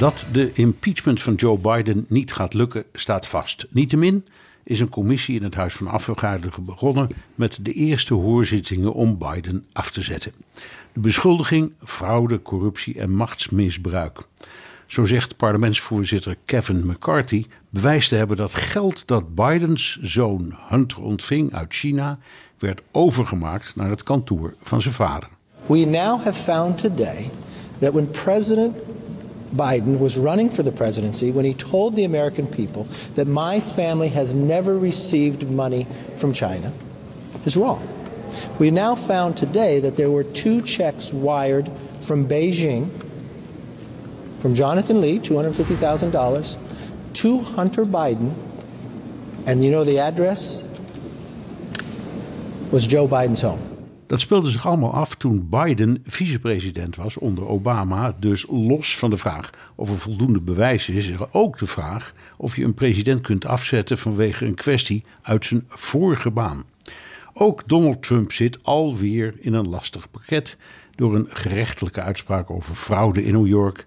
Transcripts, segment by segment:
Dat de impeachment van Joe Biden niet gaat lukken, staat vast. Niettemin is een commissie in het Huis van Afgevaardigden begonnen met de eerste hoorzittingen om Biden af te zetten. De beschuldiging fraude, corruptie en machtsmisbruik. Zo zegt parlementsvoorzitter Kevin McCarthy bewijs te hebben dat geld dat Bidens zoon Hunter ontving uit China werd overgemaakt naar het kantoor van zijn vader. We now have found today that when President Biden was running for the presidency when he told the American people that my family has never received money from China is wrong. We now found today that there were two checks wired from Beijing from Jonathan Lee, $250,000, to Hunter Biden. And you know the address? Was Joe Biden's home. Dat speelde zich allemaal af toen Biden vicepresident was onder Obama. Dus los van de vraag of er voldoende bewijs is, is er ook de vraag of je een president kunt afzetten vanwege een kwestie uit zijn vorige baan. Ook Donald Trump zit alweer in een lastig pakket door een gerechtelijke uitspraak over fraude in New York.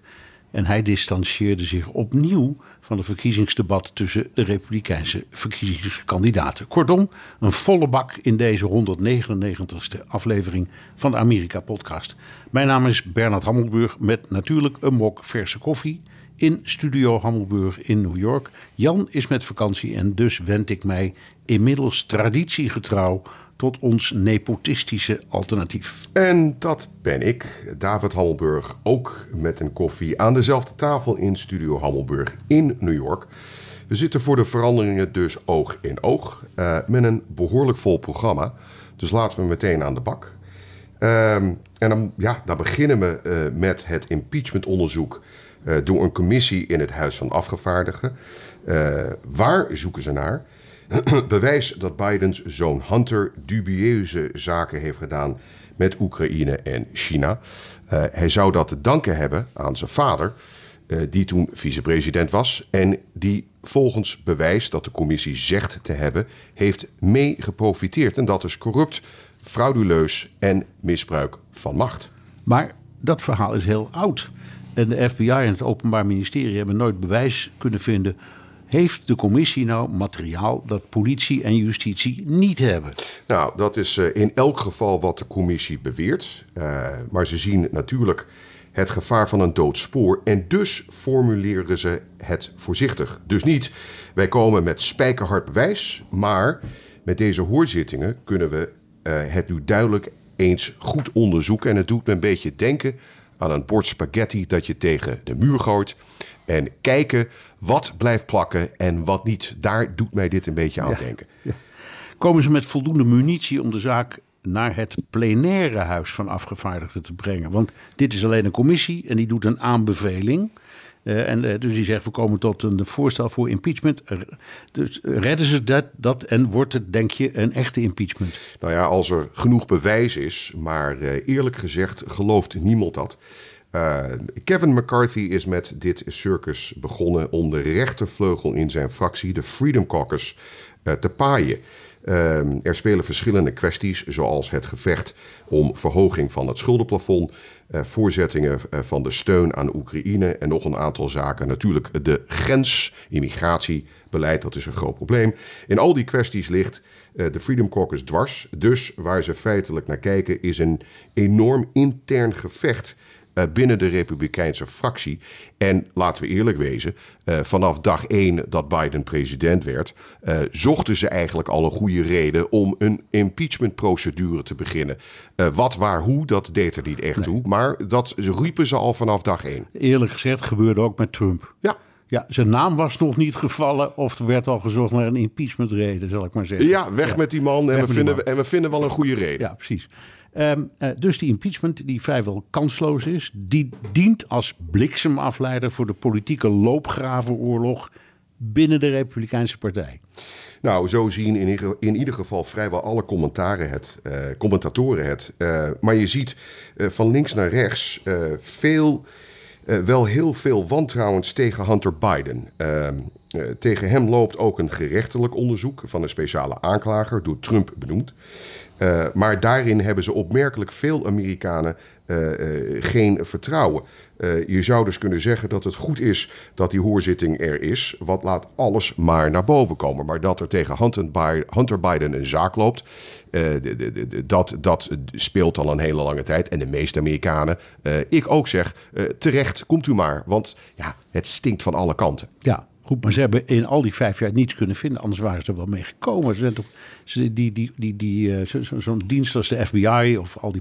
En hij distancieerde zich opnieuw van het verkiezingsdebat tussen de Republikeinse verkiezingskandidaten. Kortom, een volle bak in deze 199ste aflevering van de Amerika-podcast. Mijn naam is Bernard Hammelburg met natuurlijk een mok verse koffie in Studio Hammelburg in New York. Jan is met vakantie en dus wend ik mij inmiddels traditiegetrouw tot ons nepotistische alternatief. En dat ben ik, David Hammelburg, ook met een koffie aan dezelfde tafel in Studio Hammelburg in New York. We zitten voor de veranderingen dus oog in oog uh, met een behoorlijk vol programma. Dus laten we meteen aan de bak. Uh, en dan, ja, dan beginnen we uh, met het impeachmentonderzoek uh, door een commissie in het Huis van Afgevaardigden. waar zoeken ze naar? bewijs dat Bidens zoon Hunter dubieuze zaken heeft gedaan met Oekraïne en China. Uh, hij zou dat te danken hebben aan zijn vader, uh, die toen vicepresident was en die volgens bewijs dat de commissie zegt te hebben, heeft mee geprofiteerd. En dat is corrupt, frauduleus en misbruik van macht. Maar dat verhaal is heel oud. En de FBI en het Openbaar Ministerie hebben nooit bewijs kunnen vinden heeft de commissie nou materiaal dat politie en justitie niet hebben? Nou, dat is uh, in elk geval wat de commissie beweert. Uh, maar ze zien natuurlijk het gevaar van een doodspoor en dus formuleren ze het voorzichtig. Dus niet, wij komen met spijkerhard bewijs, maar met deze hoorzittingen kunnen we uh, het nu duidelijk eens goed onderzoeken. En het doet me een beetje denken aan een bord spaghetti dat je tegen de muur gooit. En kijken wat blijft plakken en wat niet. Daar doet mij dit een beetje aan denken. Komen ze met voldoende munitie om de zaak naar het plenaire huis van afgevaardigden te brengen? Want dit is alleen een commissie en die doet een aanbeveling. Uh, en, uh, dus die zegt, we komen tot een voorstel voor impeachment. Dus redden ze dat, dat en wordt het, denk je, een echte impeachment? Nou ja, als er genoeg bewijs is, maar uh, eerlijk gezegd gelooft niemand dat. Kevin McCarthy is met dit circus begonnen om de rechtervleugel in zijn fractie, de Freedom Caucus, te paaien. Uh, er spelen verschillende kwesties, zoals het gevecht om verhoging van het schuldenplafond, uh, voorzettingen van de steun aan Oekraïne en nog een aantal zaken. Natuurlijk de grens, immigratiebeleid, dat is een groot probleem. In al die kwesties ligt de Freedom Caucus dwars. Dus waar ze feitelijk naar kijken is een enorm intern gevecht binnen de Republikeinse fractie. En laten we eerlijk wezen, uh, vanaf dag één dat Biden president werd, uh, zochten ze eigenlijk al een goede reden om een impeachmentprocedure te beginnen. wat, waar, hoe, dat deed er niet echt nee. toe. Maar dat riepen ze al vanaf dag één. Eerlijk gezegd gebeurde ook met Trump. Ja. Ja, zijn naam was nog niet gevallen of er werd al gezocht naar een impeachmentreden, zal ik maar zeggen. Ja, weg met die man en we, vinden, man. en we vinden wel een goede reden. Ja, precies. Ehm, eh, dus die impeachment, die vrijwel kansloos is, die dient als bliksemafleider voor de politieke loopgravenoorlog binnen de Republikeinse Partij. Nou, zo zien in in ieder geval vrijwel alle commentaren het, eh, commentatoren het. Eh, maar je ziet van links naar rechts veel, wel heel veel wantrouwens tegen Hunter Biden. Eh, eh, tegen hem loopt ook een gerechtelijk onderzoek van een speciale aanklager, door Trump benoemd. Eh, maar daarin hebben ze opmerkelijk veel Amerikanen eh, eh, geen vertrouwen. Je zou dus kunnen zeggen dat het goed is dat die hoorzitting er is. Want laat alles maar naar boven komen. Maar dat er tegen Hunter Bi- Hunter Biden een zaak loopt. dat, dat speelt al een hele lange tijd. En de meeste Amerikanen, ik ook zeg, terecht, komt u maar. Want ja, het stinkt van alle kanten. Ja, goed, maar ze hebben in al die vijf jaar niets kunnen vinden, anders waren ze er wel mee gekomen. Ze zijn toch, ze, die, die, die, die, eh, zo- zo- Zo'n dienst als de FBI of al die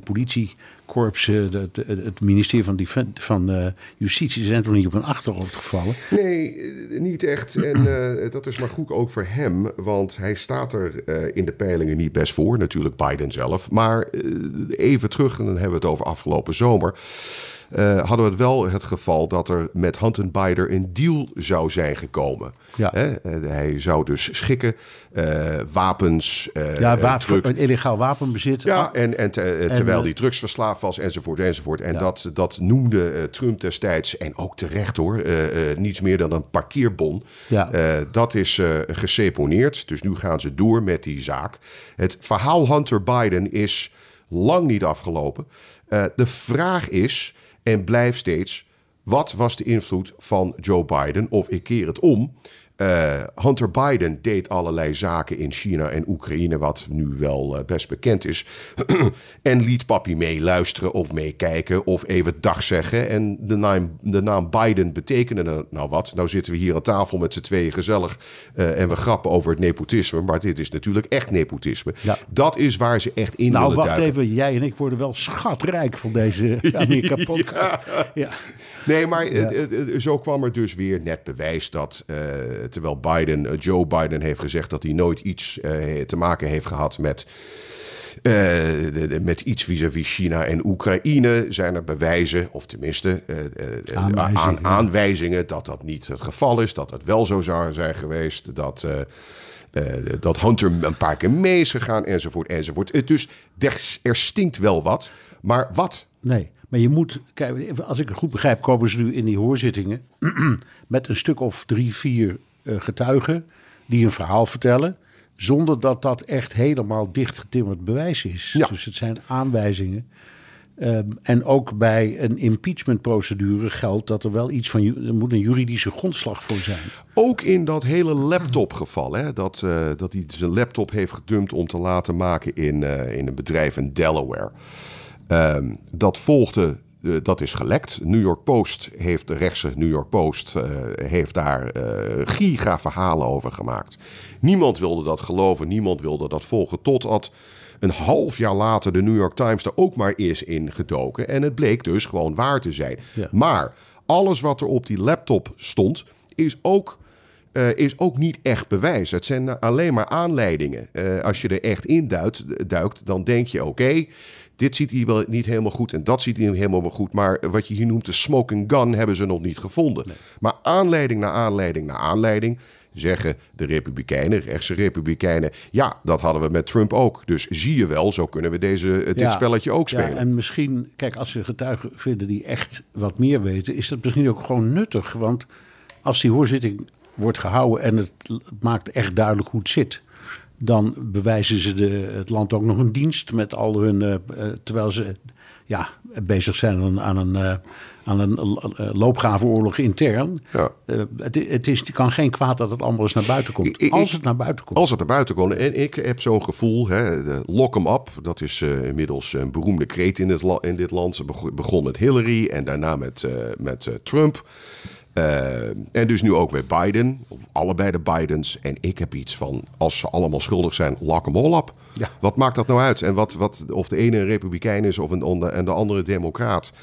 de- het ministerie van, Defen- van eh, Justitie, zijn toch niet op hun achterhoofd gevallen? Nee, eh, niet echt. En dat is maar goed ook voor hem. Want hij staat er in de peilingen niet best voor. Natuurlijk Biden zelf. Maar even terug, en dan hebben we het over afgelopen zomer. Eh, hadden we het wel het geval dat er met Hunter Biden een deal zou zijn gekomen. Ja. Hè? Eh, hij zou dus schikken, eh, wapens, Ja, een illegaal wapenbezit. ja, Ah, en, en, te- terwijl die drugsverslaafd was, enzovoort, enzovoort. En Ja. dat, dat noemde Trump destijds, en ook terecht hoor, niets meer dan een parkeerbon. Ja. Dat is geseponeerd, dus nu gaan ze door met die zaak. Het verhaal Hunter Biden is lang niet afgelopen. De vraag is, en blijft steeds, wat was de invloed van Joe Biden? Of ik keer het om. Eh, Hunter Biden deed allerlei zaken in China en Oekraïne, wat nu wel eh, best bekend is. en liet papi meeluisteren of meekijken of even dag zeggen. En de naam, de naam Biden betekende nou- nou wat. Nou zitten we hier aan tafel met z'n tweeën gezellig eh, en we grappen over het nepotisme. Maar dit is natuurlijk echt nepotisme. Ja. Dat is waar ze echt in nou, willen wacht duiken. even. Jij en ik worden wel schatrijk van deze Amerika-podcast. ja. Nee, maar zo kwam er dus weer net bewijs dat, terwijl Biden, eh, Joe Biden heeft gezegd dat hij nooit iets eh, te maken heeft gehad met, eh, de- de- met iets vis-à-vis China en Oekraïne, zijn er bewijzen, of tenminste eh, eh, Aanwijzingen, aan, ja. aanwijzingen dat dat niet het geval is, dat het wel zo zou zijn geweest, dat... eh, eh, dat Hunter een paar keer mee is gegaan, enzovoort, enzovoort. Eh, Dus er, er stinkt wel wat, maar wat? Nee, maar je moet, kijk, als ik het goed begrijp, komen ze nu in die hoorzittingen met een stuk of drie, vier eh, getuigen die een verhaal vertellen, zonder dat dat echt helemaal dichtgetimmerd bewijs is. Ja. Dus het zijn aanwijzingen. Ehm, en ook bij een impeachmentprocedure geldt dat er wel iets van, er moet een juridische grondslag voor zijn. Ook in dat hele laptopgeval, hè, dat, eh, dat hij zijn laptop heeft gedumpt om te laten maken in, eh, in een bedrijf in Delaware. Ehm, dat volgde, eh, dat is gelekt. New York Post heeft, de rechtse New York Post, eh, heeft daar eh giga verhalen over gemaakt. Niemand wilde dat geloven, niemand wilde dat volgen, totdat een half jaar later de New York Times er ook maar is ingedoken. En het bleek dus gewoon waar te zijn. Ja. Maar alles wat er op die laptop stond, is ook is ook niet echt bewijs. Het zijn alleen maar aanleidingen. Als je er echt in duikt, duikt dan denk je: oké, dit ziet hier wel niet helemaal goed en dat ziet hier helemaal wel goed. Maar wat je hier noemt de smoking gun hebben ze nog niet gevonden. Maar aanleiding na aanleiding na aanleiding zeggen de Republikeinen, rechtse Republikeinen: ja, dat hadden we met Trump ook. Dus zie je wel, zo kunnen we deze, eh, dit Ja. spelletje ook spelen. Ja, en misschien, kijk, als ze getuigen vinden die echt wat meer weten, is dat misschien ook gewoon nuttig. Want als die hoorzitting wordt gehouden en het maakt echt duidelijk hoe het zit, dan bewijzen ze de, het land ook nog een dienst met al hun. eh, eh, terwijl ze ja, bezig zijn aan, aan een, eh, aan een eh, loopgravenoorlog intern. Ja. Het, het, is, het kan geen kwaad dat het allemaal eens naar buiten komt. Ik- als het naar buiten komt. Als het naar buiten komt. En ik heb zo'n gevoel, hè, de lock 'em up. Dat is inmiddels een beroemde kreet in, het la- in dit land. Ze bego- begon met Hillary en daarna met, met Trump. Eh, en dus nu ook met Biden. Allebei de Bidens. En ik heb iets van, als ze allemaal schuldig zijn, lock 'em all up. Ja. Wat maakt dat nou uit? En wat, wat, of de ene een republikein is of een, onder- en de andere democraat.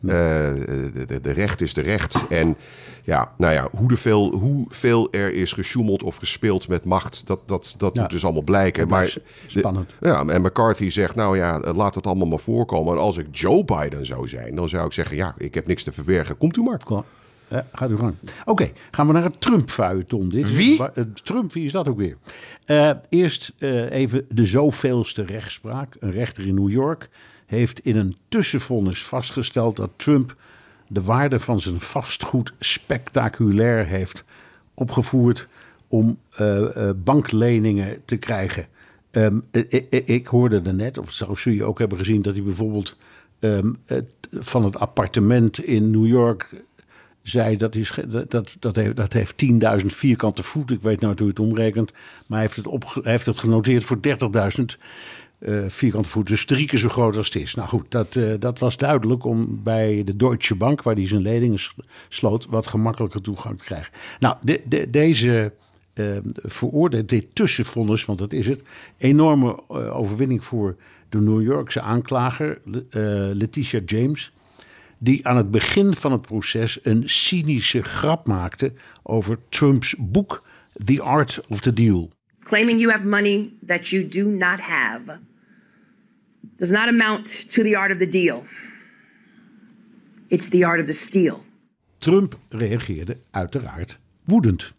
de, de, de recht is de recht. En ja, nou ja, hoeveel, hoeveel er is gesjoemeld of gespeeld met macht, dat, dat, dat moet dus allemaal blijken. Maar, spannend. ja, en McCarthy zegt, nou ja, laat het allemaal maar voorkomen. En als ik Joe Biden zou zijn, dan zou ik zeggen, ja, ik heb niks te verbergen. Komt u maar. Klaar. Ja, gaat u gang. Oké, gaan we naar het Trump-feuilleton. Wie? Trump, wie is dat ook weer? Uh, eerst uh, even de zoveelste rechtspraak. Een rechter in New York heeft in een tussenvonnis vastgesteld dat Trump de waarde van zijn vastgoed spectaculair heeft opgevoerd om uh, bankleningen te krijgen. Um, ik, hoorde er net, of zou je ook hebben gezien, dat hij bijvoorbeeld um, het, van het appartement in New York zei dat, is, dat, dat, heeft, dat heeft 10.000 vierkante voet. Ik weet nooit hoe het omrekent. Maar hij heeft het, op, heeft het genoteerd voor 30.000 uh, vierkante voet. Dus drie keer zo groot als het is. Nou goed, dat, uh, dat was duidelijk om bij de Deutsche Bank, waar hij zijn leningen sloot, wat gemakkelijker toegang te krijgen. Nou, de, de, deze uh, veroordeeld, dit tussenvonnis, want dat is het, enorme overwinning voor de New Yorkse aanklager Letitia James die aan het begin van het proces een cynische grap maakte over Trumps boek The Art of the Deal. Claiming you have money that you do not have does not amount to the art of the deal. It's the art of the steal. Trump reageerde uiteraard woedend.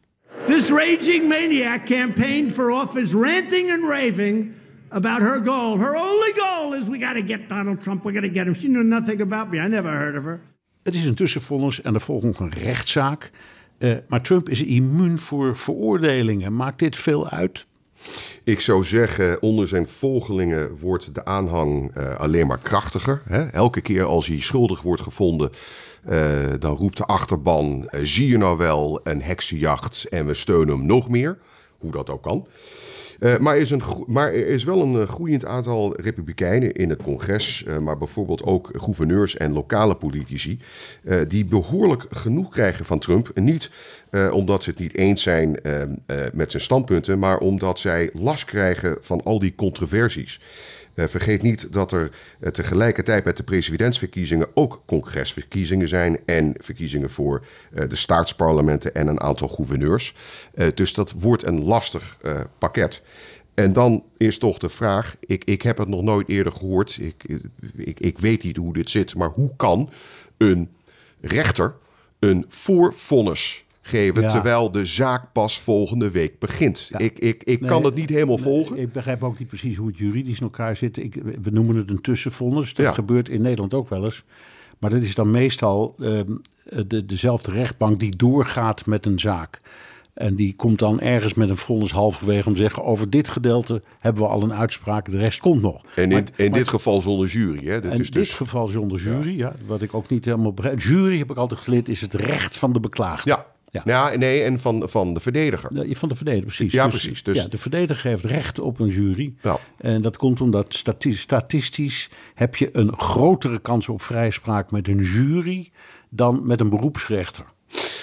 This raging maniac campaigned for office ranting and raving about her goal. Her only goal is we got to get Donald Trump. We got to get him. She knew nothing about me. I never heard of her. Het is een tussenvonnis en er volgt nog een rechtszaak. Uh, maar Trump is immuun voor veroordelingen. Maakt dit veel uit? Ik zou zeggen, onder zijn volgelingen wordt de aanhang uh, alleen maar krachtiger. Hè? Elke keer als hij schuldig wordt gevonden, uh, dan roept de achterban: zie je nou wel een heksenjacht en we steunen hem nog meer. Hoe dat ook kan. Uh, maar, is een, maar er is wel een groeiend aantal republikeinen in het congres, uh, maar bijvoorbeeld ook gouverneurs en lokale politici, die behoorlijk genoeg krijgen van Trump. Niet omdat ze het niet eens zijn met zijn standpunten, maar omdat zij last krijgen van al die controversies. Uh, vergeet niet dat er uh, tegelijkertijd met de presidentsverkiezingen ook congresverkiezingen zijn en verkiezingen voor uh, de staatsparlementen en een aantal gouverneurs. dus dat wordt een lastig pakket. En dan is toch de vraag, ik, ik heb het nog nooit eerder gehoord, ik, ik, ik weet niet hoe dit zit, maar hoe kan een rechter een voorvonnis geven, terwijl de zaak pas volgende week begint. Ik, ik, ik kan het niet helemaal volgen. Ik begrijp ook niet precies hoe het juridisch in elkaar zit. Ik, we noemen het een tussenvonnis. Dat gebeurt in Nederland ook wel eens. Maar dat is dan meestal uh, de, dezelfde rechtbank die doorgaat met een zaak. En die komt dan ergens met een vonnis halverwege om te zeggen... over dit gedeelte hebben we al een uitspraak, de rest komt nog. En in, in dit geval zonder jury, hè? in dit dus... geval zonder jury, ja. Wat ik ook niet helemaal begrijp. Jury, heb ik altijd geleerd, is het recht van de beklaagde. Ja, ja. ja, nee, en van, van de verdediger. Van de verdediger, precies. Ja, dus, precies. Dus... Ja, de verdediger heeft recht op een jury. Ja. En dat komt omdat statistisch, statistisch heb je een grotere kans op vrijspraak met een jury dan met een beroepsrechter.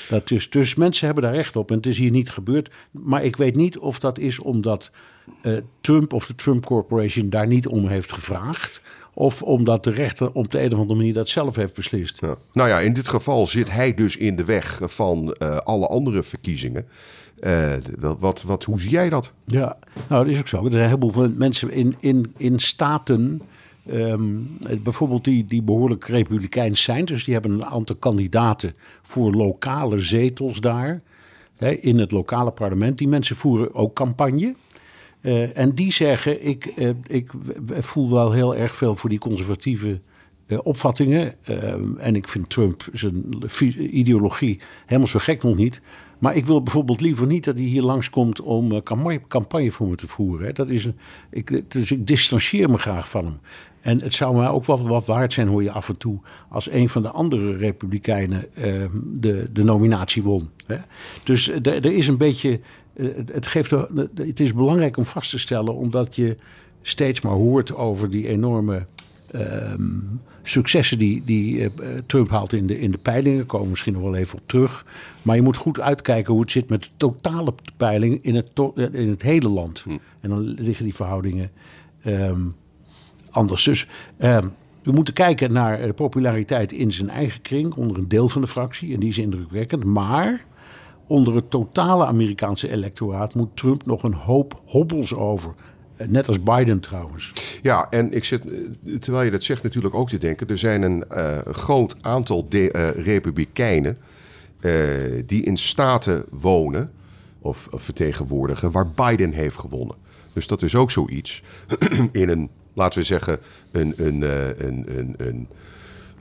Dat is, dus mensen hebben daar recht op en het is hier niet gebeurd. Maar ik weet niet of dat is omdat uh, Trump of de Trump Corporation daar niet om heeft gevraagd. Of omdat de rechter op de een of andere manier dat zelf heeft beslist. Ja. Nou ja, in dit geval zit hij dus in de weg van uh, alle andere verkiezingen. Uh, wat, wat, hoe zie jij dat? Ja, nou dat is ook zo. Er zijn een heleboel mensen in, in, in staten... Um, bijvoorbeeld die, die behoorlijk republikeins zijn. Dus die hebben een aantal kandidaten voor lokale zetels daar. Hè, in het lokale parlement. Die mensen voeren ook campagne. Uh, en die zeggen, ik, uh, ik voel wel heel erg veel voor die conservatieve uh, opvattingen. en ik vind Trump zijn ideologie helemaal zo gek nog niet. Maar ik wil bijvoorbeeld liever niet dat hij hier langskomt om campagne, voor me te voeren. Hè. Dat is ik, dus ik distancieer me graag van hem. En het zou mij ook wel wat waard zijn, hoor je af en toe, als een van de andere Republikeinen de, de nominatie won. Hè. Dus er is een beetje eh, het, geeft, het is belangrijk om vast te stellen, omdat je steeds maar hoort over die enorme ehm, successen die, die uh, Trump haalt in de, in de peilingen. Komen we misschien nog wel even op terug. Maar je moet goed uitkijken hoe het zit met de totale peiling in het, in het hele land. Hm. En dan liggen die verhoudingen um, anders. Dus um, we moeten kijken naar de populariteit in zijn eigen kring, onder een deel van de fractie. En die is indrukwekkend. Maar onder het totale Amerikaanse electoraat moet Trump nog een hoop hobbels over. Eh, Net als Biden trouwens. Ja, en ik zit, eh, terwijl je dat zegt, natuurlijk ook te denken. Er zijn een eh, groot aantal de, republikeinen die in staten wonen of, vertegenwoordigen waar Biden heeft gewonnen. Dus dat is ook zoiets. in een, laten we zeggen, een, een, een, een, een,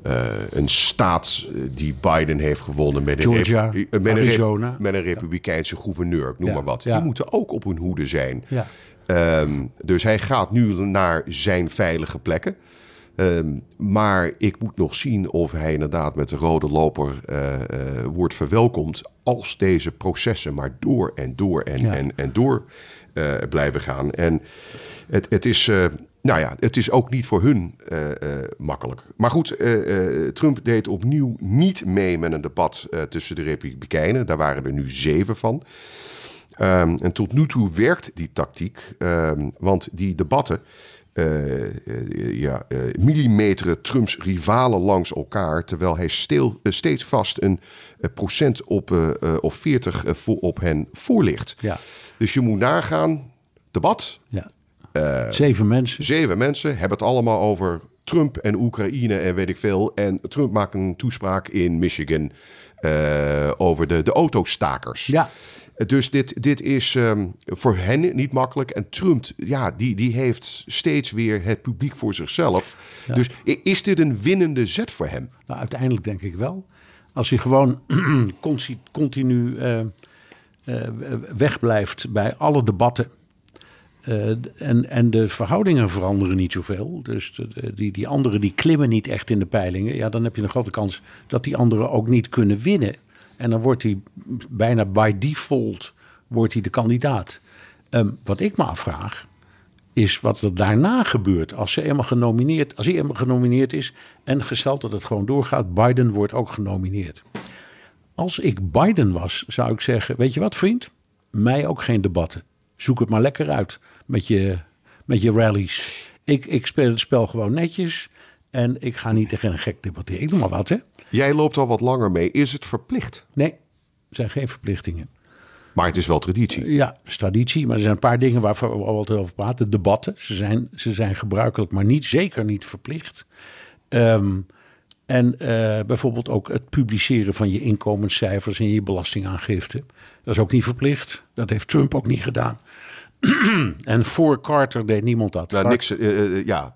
eh, een staat eh, die Biden heeft gewonnen met een, Georgia, eh, met een, met een republikeinse gouverneur, ik noem Ja, maar wat. ja. Die moeten ook op hun hoede zijn. Ja. Ehm, dus hij gaat nu naar zijn veilige plekken. Ehm, maar ik moet nog zien of hij inderdaad met de rode loper wordt verwelkomd. Als deze processen maar door en door en, en, en door blijven gaan. En het, het is. Nou ja, het is ook niet voor hun eh, eh, makkelijk. Maar goed, eh, Trump deed opnieuw niet mee met een debat tussen de Republikeinen. Daar waren er nu zeven van. Ehm, en tot nu toe werkt die tactiek, ehm, want die debatten ja, millimeteren Trumps rivalen langs elkaar, terwijl hij stil, steeds vast een procent op, of 40 eh, voor, op hen voorligt. Ja. Dus je moet nagaan, debat, ja. Eh, Zeven mensen. zeven mensen hebben het allemaal over Trump en Oekraïne en weet ik veel. En Trump maakt een toespraak in Michigan eh, over de, de autostakers. Ja. Dus dit, dit is ehm, voor hen niet makkelijk. En Trump, ja, die, die heeft steeds weer het publiek voor zichzelf. Dus is dit een winnende zet voor hem? Nou, uiteindelijk denk ik wel. Als hij gewoon conti- continu eh, eh, wegblijft bij alle debatten. Eh, en, en de verhoudingen veranderen niet zoveel. Dus de- die, die anderen die klimmen niet echt in de peilingen. Ja, dan heb je een grote kans dat die anderen ook niet kunnen winnen. En dan wordt hij bijna by default wordt hij de kandidaat. Ehm, wat ik me afvraag, is wat er daarna gebeurt. Als, ze eenmaal genomineerd, als hij eenmaal genomineerd is en gesteld dat het gewoon doorgaat, Biden wordt ook genomineerd. Als ik Biden was, zou ik zeggen: Weet je wat, vriend? Mij ook geen debatten. Zoek het maar lekker uit met je, met je rallies. Ik, ik speel het spel gewoon netjes en ik ga niet tegen een gek debatteren. Ik doe maar wat, hè? Jij loopt al wat langer mee. Is het verplicht? Nee, er zijn geen verplichtingen. Maar het is wel traditie. Ja, dat is traditie, maar er zijn een paar dingen waarvan we altijd over praten. Debatten, ze zijn, ze zijn gebruikelijk, maar niet, zeker niet verplicht. Ehm, en eh, bijvoorbeeld ook het publiceren van je inkomenscijfers en je belastingaangifte. Dat is ook niet verplicht. Dat heeft Trump ook niet gedaan. en voor Carter deed niemand dat. Nou, Car- niks, eh, eh, ja,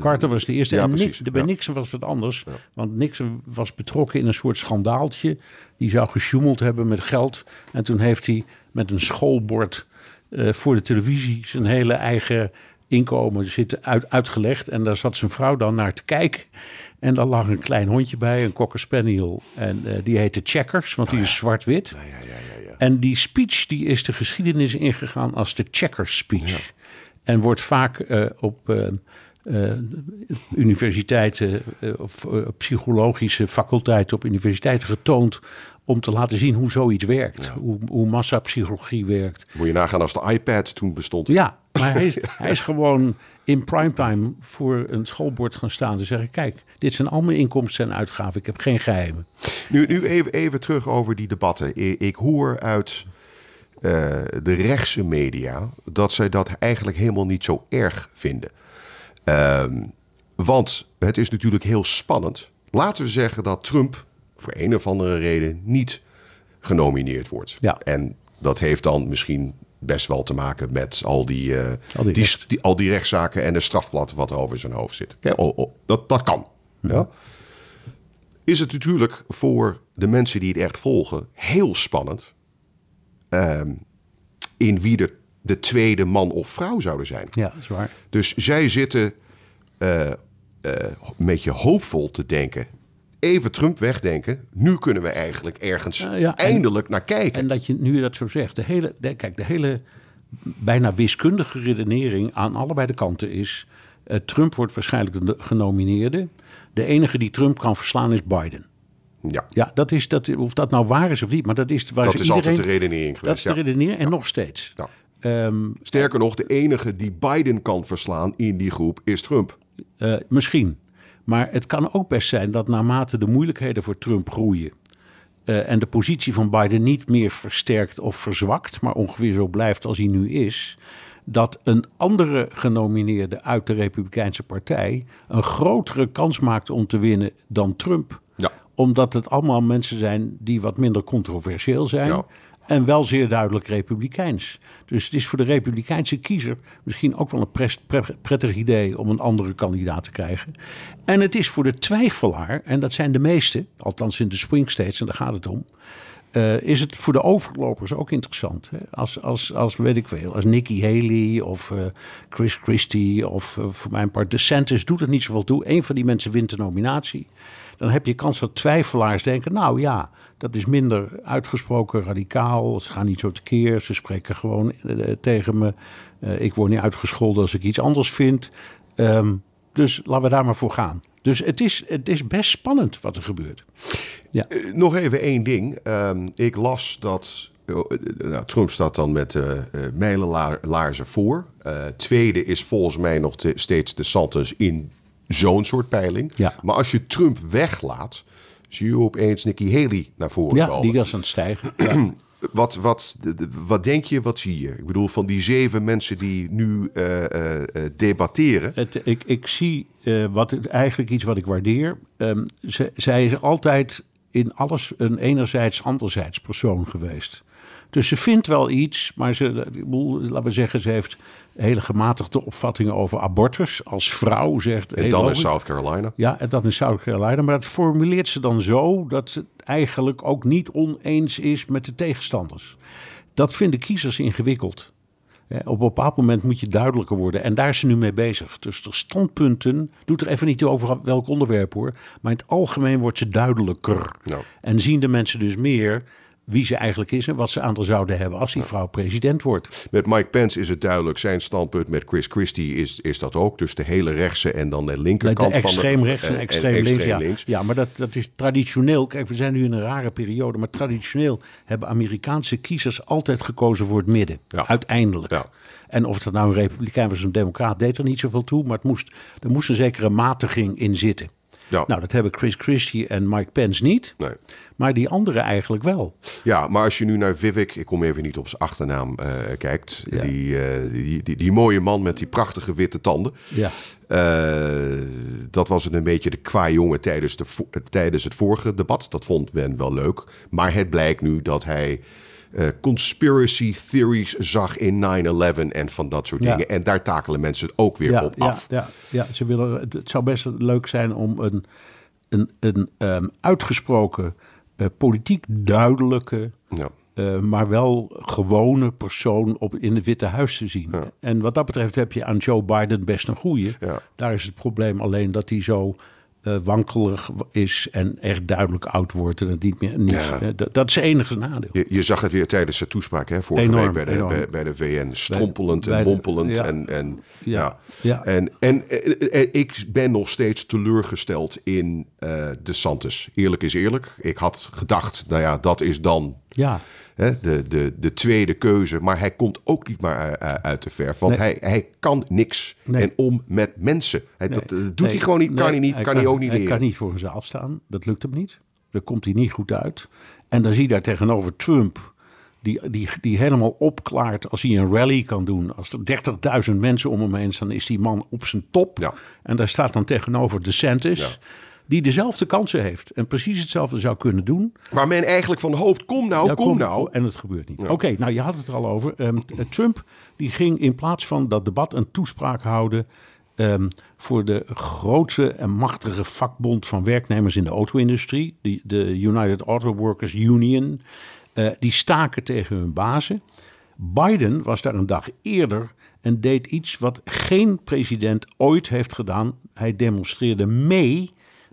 Carter was de eerste. Ja, en precies, bij. Nixon was het anders. Want Nixon was betrokken in een soort schandaaltje. Die zou gesjoemeld hebben met geld. En toen heeft hij met een schoolbord voor de televisie zijn hele eigen inkomen zitten uit, uitgelegd. En daar zat zijn vrouw dan naar te kijken. En daar lag een klein hondje bij, een cocker spaniel. En eh, die heette Checkers, want die is zwart-wit. En die speech die is de geschiedenis ingegaan als de Checkers speech. En wordt vaak eh, op eh, universiteiten of psychologische faculteiten op universiteiten getoond om te laten zien hoe zoiets werkt. Hoe, hoe massapsychologie werkt. Moet je nagaan als de iPad toen bestond. Ja, maar hij, hij is gewoon in primetime voor een schoolbord gaan staan en zeggen: Kijk, dit zijn al mijn inkomsten en uitgaven. Ik heb geen geheimen. Nu, nu even, even terug over die debatten. Ik hoor uit eh, de rechtse media dat zij dat eigenlijk helemaal niet zo erg vinden. Ehm, want het is natuurlijk heel spannend. Laten we zeggen dat Trump voor een of andere reden niet genomineerd wordt. Ja. En dat heeft dan misschien best wel te maken met al die, eh, Al die die, al die rechtszaken en de strafblad wat er over zijn hoofd zit. Oké, oh, oh, dat, dat kan. Ja is het natuurlijk voor de mensen die het echt volgen heel spannend. ehm, in wie de, de tweede man of vrouw zouden zijn. Ja, dat is waar. Dus zij zitten eh, eh, een beetje hoopvol te denken. Even Trump wegdenken. Nu kunnen we eigenlijk ergens Nou ja, en- eindelijk naar kijken. En dat je, nu dat zo zegt, de hele, de, kijk, de hele bijna wiskundige redenering aan allebei de kanten is... eh, Trump wordt waarschijnlijk de genomineerde. De enige die Trump kan verslaan is Biden. ja, Ja, dat is, dat, of dat nou waar is of niet, maar dat is waar dat is iedereen... altijd de redenering Dat is geweest. de ja. redenering en nog steeds. Ja. Ehm, Sterker nog, de enige die Biden kan verslaan in die groep is Trump. eh, misschien. Maar het kan ook best zijn dat naarmate de moeilijkheden voor Trump groeien. eh, en de positie van Biden niet meer versterkt of verzwakt, maar ongeveer zo blijft als hij nu is. Dat een andere genomineerde uit de Republikeinse Partij een grotere kans maakt om te winnen dan Trump. Ja. Omdat het allemaal mensen zijn die wat minder controversieel zijn. Ja. En wel zeer duidelijk republikeins. Dus het is voor de republikeinse kiezer misschien ook wel een prettig idee om een andere kandidaat te krijgen. En het is voor de twijfelaar, en dat zijn de meeste, althans in de swing states, en daar gaat het om. eh, is het voor de overlopers ook interessant. Hè? Als, als, als, weet ik veel, als Nikki Haley of eh, Chris Christie of eh, voor mijn part DeSantis doet het niet zoveel toe. Eén van die mensen wint de nominatie. Dan heb je kans dat twijfelaars denken, nou ja, dat is minder uitgesproken radicaal. Ze gaan niet zo tekeer, ze spreken gewoon eh, tegen me. Eh, ik word niet uitgescholden als ik iets anders vind. Ehm, dus laten we daar maar voor gaan. Dus het is, het is best spannend wat er gebeurt. Ja. Eh, Nog even één ding. Ehm, ik las dat. eh, eh, nou, Trump staat dan met eh eh, mijlenlaarzen voor. Eh, tweede is volgens mij nog te- steeds de Santos in zo'n soort peiling. Ja. Maar als je Trump weglaat, zie je opeens Nikki Haley naar voren Ja, komen. die was aan het stijgen. Ja. Wat, wat, wat denk je, wat zie je? Ik bedoel, van die zeven mensen die nu eh, eh, eh, debatteren. Het, ik, ik zie eh, wat, eigenlijk iets wat ik waardeer. Ehm, ze, zij is altijd in alles een enerzijds, anderzijds persoon geweest. Dus ze vindt wel iets, maar ze, laten we zeggen, ze heeft hele gematigde opvattingen over abortus. Als vrouw zegt. En dan in. South Carolina. Ja, en dat in South Carolina. Maar dat formuleert ze dan zo dat ze het eigenlijk ook niet oneens is met de tegenstanders. Dat vinden kiezers ingewikkeld. Op een bepaald moment moet je duidelijker worden. En daar is ze nu mee bezig. Dus de standpunten, doet er even niet over welk onderwerp hoor. Maar in het algemeen wordt ze duidelijker. En zien de mensen dus meer wie ze eigenlijk is en wat ze aan haar zouden hebben als die vrouw president wordt. Met Mike Pence is het duidelijk. Zijn standpunt met Chris Christie is, is dat ook. Dus de hele rechtse en dan de De linkerkant van de... extreem rechts en eh, extreem, links. Ja. links. ja, maar dat, dat is traditioneel. Kijk, we zijn nu in een rare periode. Maar traditioneel hebben Amerikaanse kiezers altijd gekozen voor het midden. Ja. Uiteindelijk. Ja. En of het nou een republikein was of een democraat, deed er niet zoveel toe. Maar het moest, er moest een zekere matiging in zitten. Ja. Nou, dat hebben Chris Christie en Mike Pence niet. Nee. Maar die anderen eigenlijk wel. Ja, maar als je nu naar Vivek, ik kom even niet op zijn achternaam, eh, kijkt. Ja. Die, eh, die, die, die mooie man met die prachtige witte tanden. Ja. Eh, dat was het een beetje de kwajongen tijdens, de, vo- tijdens het vorige debat. Dat vond men wel leuk. Maar het blijkt nu dat hij eh, conspiracy theories zag in 9-11 en van dat soort Ja. dingen. En daar takelen mensen ook weer ja, op af. Ja, ja, ze willen, het, het zou best leuk zijn om een, een, een ehm, uitgesproken, eh, politiek duidelijke, Ja. eh, maar wel gewone persoon op, in het Witte Huis te zien. En wat dat betreft heb je aan Joe Biden best een goeie. Ja. Daar is het probleem alleen dat hij zo eh, wankelig is en echt duidelijk oud wordt. En het niet meer, niet, Ja. eh, dat, dat is het enige nadeel. Je, je zag het weer tijdens zijn toespraak hè, vorige Enorm, week bij de, bij, bij de VN. Strompelend bij en de- mompelend. ja. en, en, ja. En, en eh, ik ben nog steeds teleurgesteld in de Santos. Eerlijk is eerlijk. Ik had gedacht, nou ja, dat is dan Ja. hè, de, de, de tweede keuze. Maar hij komt ook niet maar eh, eh, uit de verf. Want Nee. hij, hij kan niks Nee. en om met mensen. Hij, dat eh, doet hij gewoon niet, kan hij niet, kan, hij ook niet Hij leren. kan niet voor een zaal staan. Dat lukt hem niet. Daar komt hij niet goed uit. En dan zie je daar tegenover Trump, die, die, die helemaal opklaart als hij een rally kan doen. Als er 30.000 mensen om hem heen staan, is die man op zijn top. Ja. En daar staat dan tegenover DeSantis, Ja. Die dezelfde kansen heeft. En precies hetzelfde zou kunnen doen. Waar men eigenlijk van hoopt, kom nou, Ja, kom, nou. En het gebeurt niet. Oké, nou je had het er al over. Ehm, eh, Trump die ging in plaats van dat debat een toespraak houden ehm, voor de grootste en machtige vakbond van werknemers in de auto-industrie, die- de United Auto Workers Union. Eh, die staken tegen hun bazen. Biden was daar een dag eerder en deed iets wat geen president ooit heeft gedaan. Hij demonstreerde mee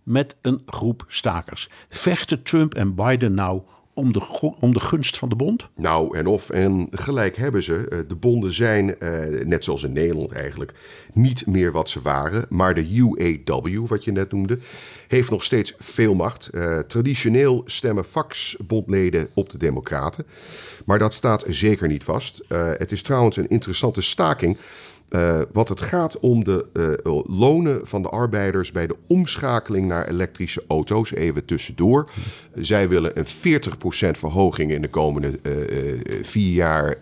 met een groep stakers. Vechten Trump en Biden nou om de, om de gunst van de bond? Nou, en of. En gelijk hebben ze. Eh, De bonden zijn, eh, net zoals in Nederland eigenlijk, niet meer wat ze waren. Maar de UAW, wat je net noemde, heeft nog steeds veel macht. Eh, traditioneel stemmen vakbondleden op de Democraten. Maar dat staat zeker niet vast. Het is trouwens een interessante staking. Uh, wat het gaat om de uh, lonen van de arbeiders bij de omschakeling naar elektrische auto's. Even tussendoor. Zij willen een 40% verhoging in de komende uh, vier jaar.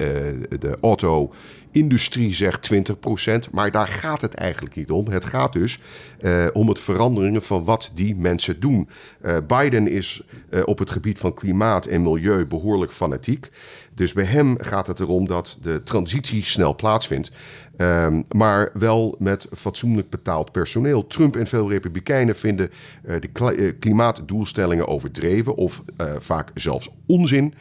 de auto-industrie zegt 20%. Maar daar gaat het eigenlijk niet om. Het gaat dus om het veranderingen van wat die mensen doen. Biden is op het gebied van klimaat en milieu behoorlijk fanatiek. Dus bij hem gaat het erom dat de transitie snel plaatsvindt. Um, maar wel met fatsoenlijk betaald personeel. Trump en veel republikeinen vinden uh, de uh, klimaatdoelstellingen overdreven of uh, vaak zelfs onzin.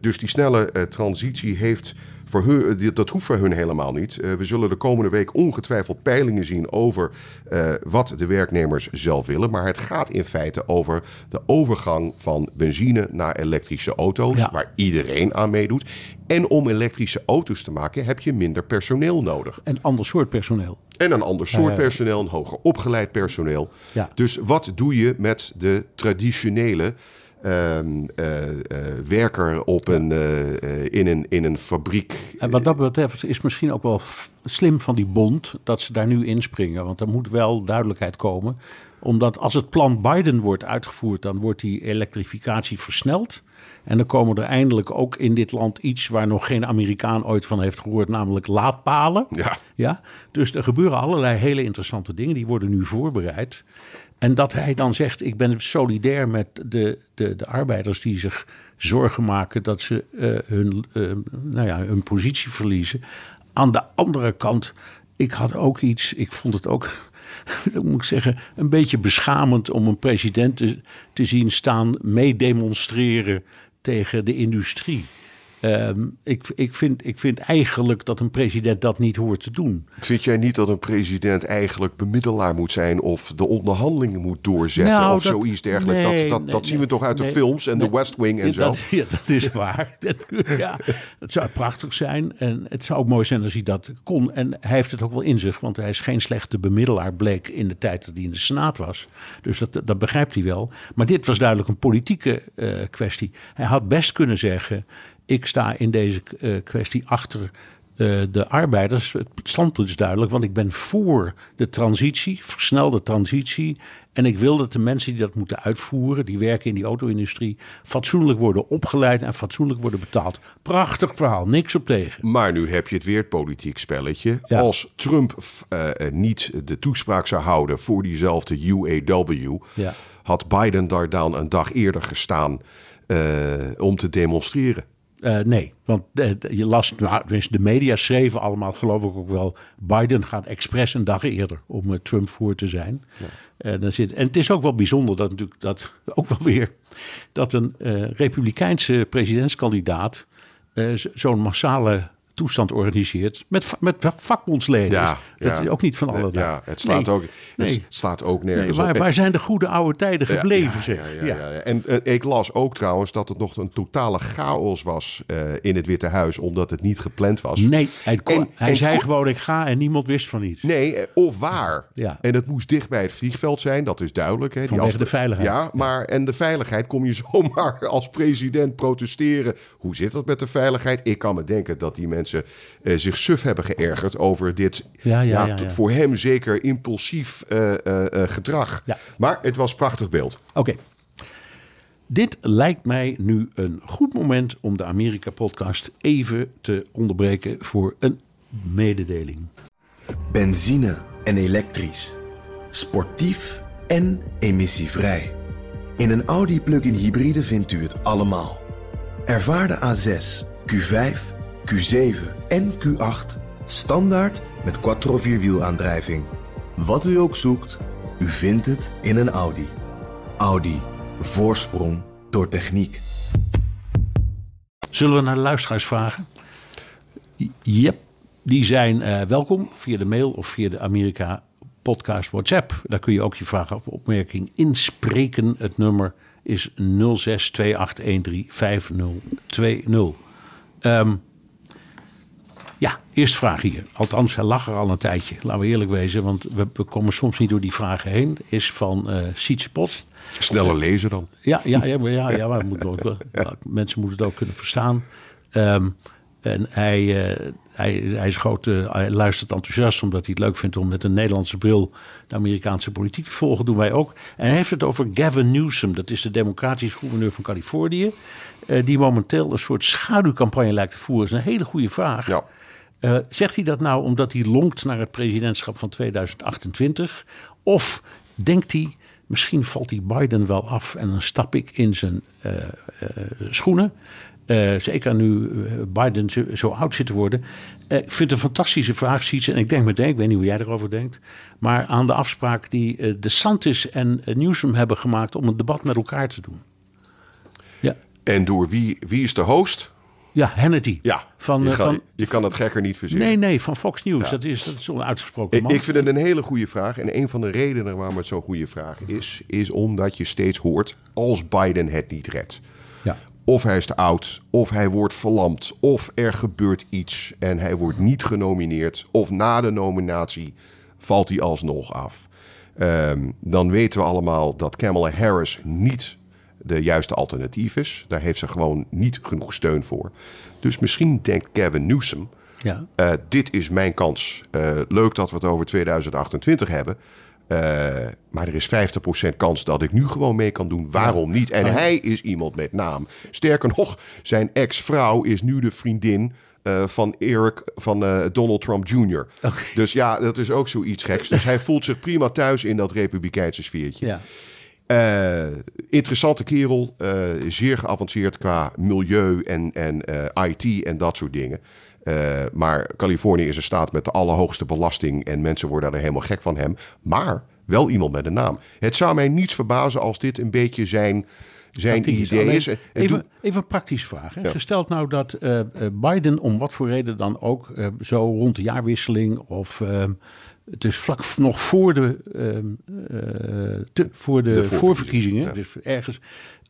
Dus die snelle transitie heeft voor hun, dat hoeft voor hun helemaal niet. Uh, we zullen de komende week ongetwijfeld peilingen zien over uh, wat de werknemers zelf willen. Maar het gaat in feite over de overgang van benzine naar elektrische auto's, ja. waar iedereen aan meedoet. En om elektrische auto's te maken heb je minder personeel nodig. Een ander soort personeel. En een ander soort personeel, een hoger opgeleid personeel. Ja. Dus wat doe je met de traditionele um, uh, uh, werker op een, uh, in, een, in een fabriek. En wat dat betreft is misschien ook wel slim van die bond dat ze daar nu inspringen. Want er moet wel duidelijkheid komen. Omdat als het plan Biden wordt uitgevoerd, dan wordt die elektrificatie versneld. En dan komen er eindelijk ook in dit land iets waar nog geen Amerikaan ooit van heeft gehoord, namelijk laadpalen. Ja. Ja? Dus er gebeuren allerlei hele interessante dingen, die worden nu voorbereid. En dat hij dan zegt: Ik ben solidair met de, de, de arbeiders die zich zorgen maken dat ze uh, hun, uh, nou ja, hun positie verliezen. Aan de andere kant, ik had ook iets, ik vond het ook, moet ik zeggen, een beetje beschamend om een president te, te zien staan meedemonstreren tegen de industrie. Um, ik, ik, vind, ik vind eigenlijk dat een president dat niet hoort te doen. Vind jij niet dat een president eigenlijk bemiddelaar moet zijn of de onderhandelingen moet doorzetten nou, of dat, zoiets dergelijks? Nee, dat dat, nee, dat zien we toch uit de films en de West Wing en zo? Dat, ja, dat is waar. ja, het zou prachtig zijn en het zou ook mooi zijn als hij dat kon. En hij heeft het ook wel in zich, want hij is geen slechte bemiddelaar, bleek in de tijd dat hij in de Senaat was. Dus dat, dat begrijpt hij wel. Maar dit was duidelijk een politieke uh, kwestie. Hij had best kunnen zeggen ik sta in deze uh, kwestie achter uh, de arbeiders. Het standpunt is duidelijk, want ik ben voor de transitie, versnelde transitie. En ik wil dat de mensen die dat moeten uitvoeren, die werken in die auto-industrie, fatsoenlijk worden opgeleid en fatsoenlijk worden betaald. Prachtig verhaal, niks op tegen. Maar nu heb je het weer het politiek spelletje. Ja. Als Trump uh, niet de toespraak zou houden voor diezelfde UAW, ja. had Biden daar dan een dag eerder gestaan om te demonstreren. Uh, nee, want uh, je las, nou, de media schreven allemaal, geloof ik ook wel, Biden gaat expres een dag eerder om uh, Trump voor te zijn. Ja. dan zit, en het is ook wel bijzonder dat natuurlijk, dat ook wel weer, dat een republikeinse presidentskandidaat zo'n massale toestand organiseert met, met vakbondsleden. Ja, dat ja. is ook niet van alle Ja, het slaat, nee, ook, nee. het slaat ook nergens waar, op. Waar zijn de goede oude tijden gebleven, ja, zeg? Ja, ja, En uh, ik las ook trouwens dat het nog een totale chaos was uh, in het Witte Huis, omdat het niet gepland was. Nee, hij, kon, en, hij en zei gewoon ik ga en niemand wist van iets. Nee, eh, of waar. Ja. En het moest dicht bij het vliegveld zijn, dat is duidelijk. Hè, Vanwege de veiligheid. Ja, maar en de veiligheid kom je zomaar als president protesteren. Hoe zit dat met de veiligheid? Ik kan me denken dat die mensen uh, zich suf hebben geërgerd over dit ja, ja, ja, voor hem zeker impulsief uh, uh, gedrag. Maar het was een prachtig beeld. Oké. Okay. Dit lijkt mij nu een goed moment om de Amerika-podcast even te onderbreken voor een mededeling. Benzine en elektrisch. Sportief en emissievrij. In een Audi plug-in hybride vindt u het allemaal. Ervaar de A6, Q5 Q7 en Q8 standaard met quattro vierwielaandrijving. Wat u ook zoekt, u vindt het in een Audi. Audi. Voorsprong door techniek. Zullen we naar de luisteraars vragen? Yep, die zijn uh, welkom via de mail of via de Amerika podcast WhatsApp. Daar kun je ook je vraag of opmerking inspreken. Het nummer is 0628135020. Um, ja, eerste vraag hier. Althans, hij lag er al een tijdje. Laten we eerlijk wezen, want we, we komen soms niet door die vragen heen. Is van uh, Sietse Pot. Sneller lezen dan. Ja, ja, ja, ja, ja, maar moet ook, mensen moeten het ook kunnen verstaan. Um, En hij, uh, hij, hij, is groot, uh, hij luistert enthousiast omdat hij het leuk vindt om met een Nederlandse bril de Amerikaanse politiek te volgen. Doen wij ook. En hij heeft het over Gavin Newsom, dat is de democratische gouverneur van Californië. Uh, die momenteel een soort schaduwcampagne lijkt te voeren. Dat is een hele goede vraag. Ja. Uh, zegt hij dat nou omdat hij longt naar het presidentschap van 2028? Of denkt hij, misschien valt hij Biden wel af en dan stap ik in zijn uh, uh, schoenen? zeker nu Biden zo, zo, oud zit te worden. ik vind het een fantastische vraag, Siets. En ik denk meteen, ik weet niet hoe jij erover denkt. Maar aan de afspraak die de Santis en Newsom hebben gemaakt om een debat met elkaar te doen. Ja. En door wie, wie is de host? Ja, Hannity. Ja, van, je, kan, van, je kan het gekker niet verzinnen. Nee, nee, van Fox News. Ja. Dat, is, dat is zo'n uitgesproken man. Ik vind het een hele goede vraag. En een van de redenen waarom het zo'n goede vraag is... is omdat je steeds hoort als Biden het niet redt. Ja. Of hij is te oud, of hij wordt verlamd... of er gebeurt iets en hij wordt niet genomineerd... of na de nominatie valt hij alsnog af. Um, dan weten we allemaal dat Kamala Harris niet de juiste alternatief is. Daar heeft ze gewoon niet genoeg steun voor. Dus misschien denkt Kevin Newsom... Ja. Uh, dit is mijn kans. Uh, leuk dat we het over 2028 hebben. Uh, maar er is 50% kans dat ik nu gewoon mee kan doen. Waarom niet? En Ja. hij is iemand met naam. Sterker nog, zijn ex-vrouw is nu de vriendin eh, van Eric van eh, Donald Trump Jr. Dus ja, dat is ook zoiets geks. Dus hij voelt zich prima thuis in dat republikeinse sfeertje. Ja. Eh, interessante kerel, eh, zeer geavanceerd qua milieu en, en eh, IT en dat soort dingen. Maar Californië is een staat met de allerhoogste belasting en mensen worden er helemaal gek van hem. Maar wel iemand met een naam. Het zou mij niets verbazen als dit een beetje zijn, zijn idee Alleen is. En- en even, even een praktische vraag. Hè. Ja. Gesteld nou dat Biden om wat voor reden dan ook zo rond de jaarwisseling of het is vlak v- nog voor de, ehm, eh, te- voor de, De voorverkiezingen, ja. dus ergens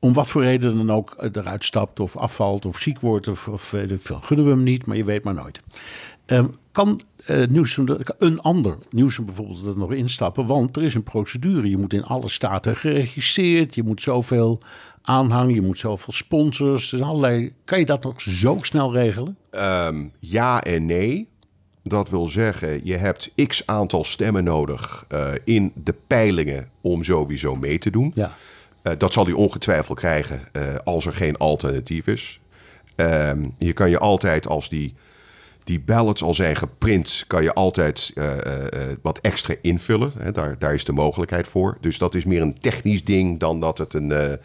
om wat voor reden dan ook eh, eruit stapt of afvalt of ziek wordt of, of weet ik veel. Gunnen we hem niet, maar je weet maar nooit. Ehm, kan eh Newsom, een ander Newsom bijvoorbeeld er nog instappen? Want er is een procedure. Je moet in alle staten geregistreerd. Je moet zoveel aanhang. Je moet zoveel sponsors. Dus allerlei, kan je dat nog zo snel regelen? Ehm, ja en nee. Dat wil zeggen, je hebt x aantal stemmen nodig eh, in de peilingen om sowieso mee te doen. Ja. Eh, dat zal hij ongetwijfeld krijgen eh, als er geen alternatief is. Ehm, je kan je altijd, als die, die ballots al zijn geprint, kan je altijd wat extra invullen. Hè, daar, daar is de mogelijkheid voor. Dus dat is meer een technisch ding dan dat het een,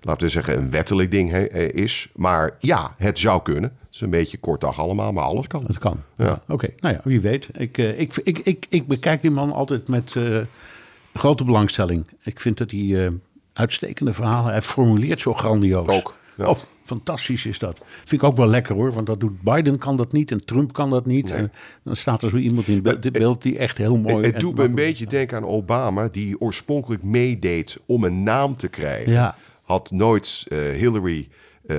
laten we zeggen, een wettelijk ding eh, is. Maar ja, het zou kunnen. Het is een beetje kort dag allemaal, maar alles kan. Dat kan. Ja. Oké, nou ja, wie weet. Ik, eh, ik, ik, ik, ik bekijk die man altijd met eh, grote belangstelling. Ik vind dat hij uitstekende verhalen... Hij formuleert zo grandioos. Ook, ja. Oh, fantastisch is dat. Vind ik ook wel lekker hoor. Want dat doet Biden kan dat niet en Trump kan dat niet. En dan staat er zo iemand in be- dit beeld die echt heel mooi... Het en doet me een beetje denken aan Obama, die oorspronkelijk meedeed om een naam te krijgen. Ja. Had nooit eh, Hillary eh,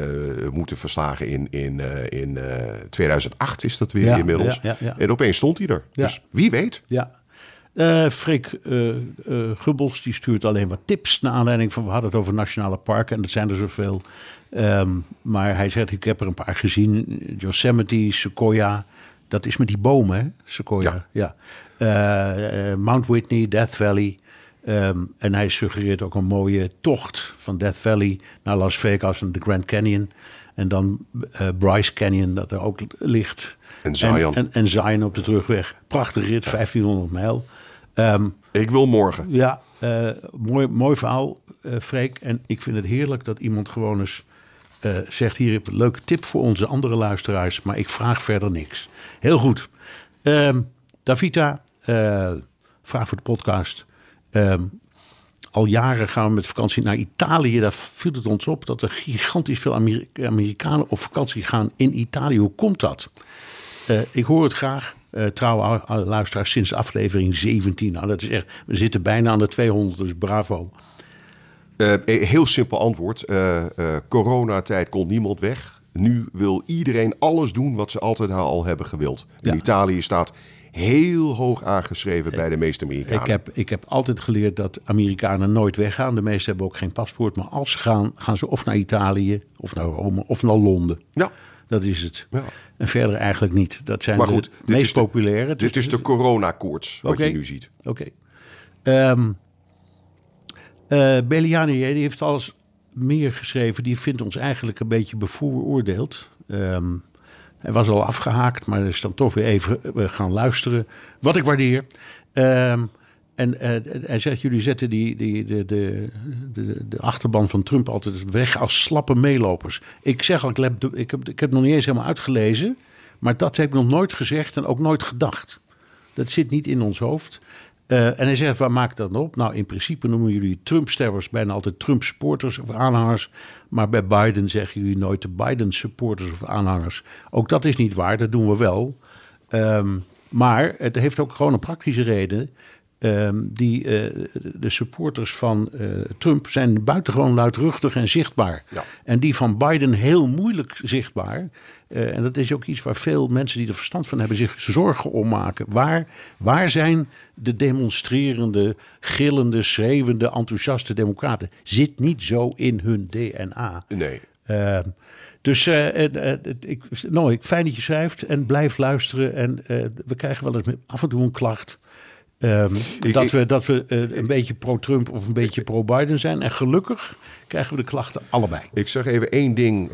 moeten verslagen in, in, eh, in eh, 2008 is dat weer Ja, inmiddels. ja, ja, ja. En opeens stond hij er. Dus wie weet. Ja. Freek eh, Gubbels die stuurt alleen wat tips naar aanleiding van we hadden het over nationale parken en dat zijn er zoveel. Ehm, maar hij zegt ik heb er een paar gezien, Yosemite, Sequoia, dat is met die bomen, hè? Sequoia. Ja. Mount Whitney, Death Valley. Ehm, en hij suggereert ook een mooie tocht van Death Valley naar Las Vegas en de Grand Canyon. En dan eh, Bryce Canyon, dat er ook ligt. En Zion. En, en Zion op de terugweg. Prachtig rit, 1500 mijl. Ehm, Ik wil morgen. ja, eh, mooi, mooi verhaal, eh Freek. En ik vind het heerlijk dat iemand gewoon eens zegt... hier heb ik een leuke tip voor onze andere luisteraars... maar ik vraag verder niks. Heel goed. Ehm, Davita, vraag voor de podcast. Ehm, al jaren gaan we met vakantie naar Italië. Daar viel het ons op dat er gigantisch veel Ameri- Amerikanen op vakantie gaan in Italië. Hoe komt dat? Eh, ik hoor het graag. Eh trouwe lu- luisteraars sinds aflevering 17. Nou, dat is echt, we zitten bijna aan de 200, dus bravo. Eh, heel simpel antwoord. Eh, eh, coronatijd kon niemand weg. Nu wil iedereen alles doen wat ze altijd al hebben gewild. Ja. Italië staat heel hoog aangeschreven bij de meeste Amerikanen. Ik heb, ik heb altijd geleerd dat Amerikanen nooit weggaan. De meesten hebben ook geen paspoort. Maar als ze gaan, gaan ze of naar Italië, of naar Rome, of naar Londen. Ja. Dat is het. Ja. En verder eigenlijk niet. Dat zijn Maar goed, de meest de- populaire. Dit is de coronakoorts, wat je nu ziet. Oké. Ehm eh, Belliani die heeft alles meer geschreven. Die vindt ons eigenlijk een beetje bevooroordeeld. Ehm, hij was al afgehaakt, maar is dan toch weer even eh, gaan luisteren. Wat ik waardeer. Ehm, en eh, hij zegt, jullie zetten die, die, de, de, de, de achterban van Trump altijd weg als slappe meelopers. Ik zeg al, ik heb, ik, heb, ik heb nog niet eens helemaal uitgelezen. Maar dat heb ik nog nooit gezegd en ook nooit gedacht. Dat zit niet in ons hoofd. Eh, en hij zegt, waar maakt dat op? Nou, in principe noemen jullie Trump-stervers bijna altijd Trump-supporters of aanhangers. Maar bij Biden zeggen jullie nooit de Biden-supporters of aanhangers. Ook dat is niet waar, dat doen we wel. Ehm, maar het heeft ook gewoon een praktische reden. Ehm, die, eh, de supporters van eh, Trump zijn buitengewoon luidruchtig en zichtbaar. Ja. En die van Biden heel moeilijk zichtbaar. Eh, en dat is ook iets waar veel mensen die er verstand van hebben zich zorgen om maken. Waar, waar zijn de demonstrerende, gillende, schreeuwende, enthousiaste democraten? Zit niet zo in hun DNA. Nee. Ehm, dus eh, ik, nou, ik, fijn dat je schrijft en blijf luisteren. En eh, we krijgen wel eens af en toe een klacht. ehm, Ik- dat we, dat we een beetje pro-Trump of een beetje pro-Biden zijn. En gelukkig krijgen we de klachten allebei. Ik zeg even één ding.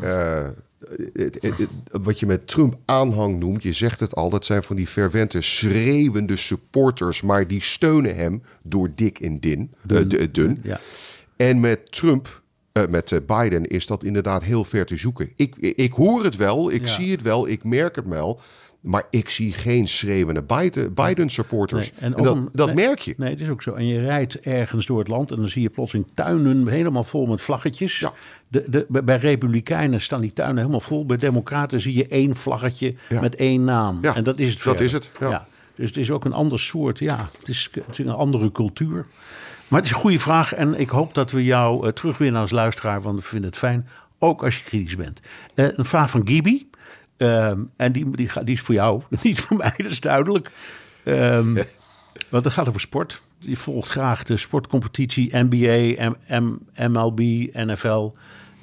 Wat je met Trump aanhang noemt, je zegt het al, dat zijn van die fervente, schreeuwende supporters, maar die steunen hem door dik en din, dun. dun. dun. Ja. En met Trump, eh, met eh, Biden, is dat inderdaad heel ver te zoeken. Ik, ik hoor het wel, ik Ja. zie het wel, ik merk het wel. Maar ik zie geen schreeuwende Biden- Biden-supporters. Nee, en dat, om- dat nee, merk je. Nee, het is ook zo. En je rijdt ergens door het land en dan zie je plotseling tuinen helemaal vol met vlaggetjes. Ja. De, de, bij- Republikeinen staan die tuinen helemaal vol. Bij Democraten zie je één vlaggetje Ja. met één naam. Ja, en dat is het. dat verder. is het, ja. Dus het is ook een ander soort. Ja, het is, het is een andere cultuur. Maar het is een goede vraag. En ik hoop dat we jou eh, terugwinnen als luisteraar. Want we vinden het fijn. Ook als je kritisch bent. Eh, een vraag van Gibi. Ehm, en die, die, die is voor jou, niet voor mij, dat is duidelijk. Ehm, want het gaat over sport. Die volgt graag de sportcompetitie, NBA, M- M- MLB, NFL.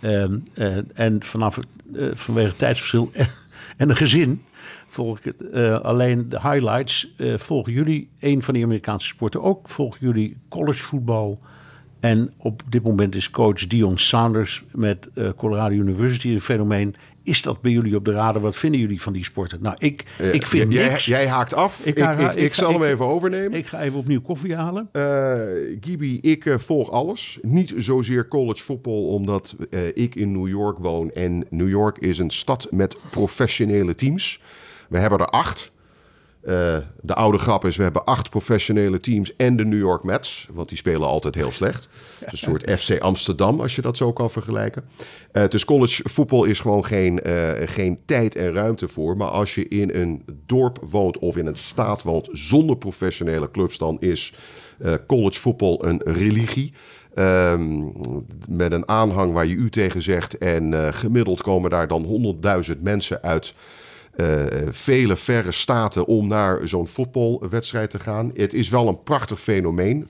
Ehm, eh, en vanaf, eh, vanwege het tijdsverschil en een gezin volg ik het, eh, alleen de highlights. volgen jullie een van die Amerikaanse sporten ook? Volgen jullie collegevoetbal? En op dit moment is coach Dion Sanders met Colorado University een fenomeen. Is dat bij jullie op de radar? Wat vinden jullie van die sporten? Nou, ik, ik vind Eh, jij, niks. jij haakt af. Ik, ik, ik, ga- zal hem even overnemen. Ik ga even opnieuw koffie halen. Eh Gibi, ik eh, volg alles. Niet zozeer college voetbal, omdat eh, ik in New York woon. En New York is een stad met professionele teams. We hebben er acht. Eh, de oude grap is, we hebben acht professionele teams en de New York Mets. Want die spelen altijd heel slecht. Een soort FC Amsterdam, als je dat zo kan vergelijken. Eh, dus college voetbal is gewoon geen, eh, geen tijd en ruimte voor. Maar als je in een dorp woont of in een staat woont zonder professionele clubs... dan is eh, college voetbal een religie. Ehm, met een aanhang waar je u tegen zegt. En gemiddeld komen daar dan 100.000 mensen uit vele verre staten om naar zo'n voetbalwedstrijd te gaan. Het is wel een prachtig fenomeen.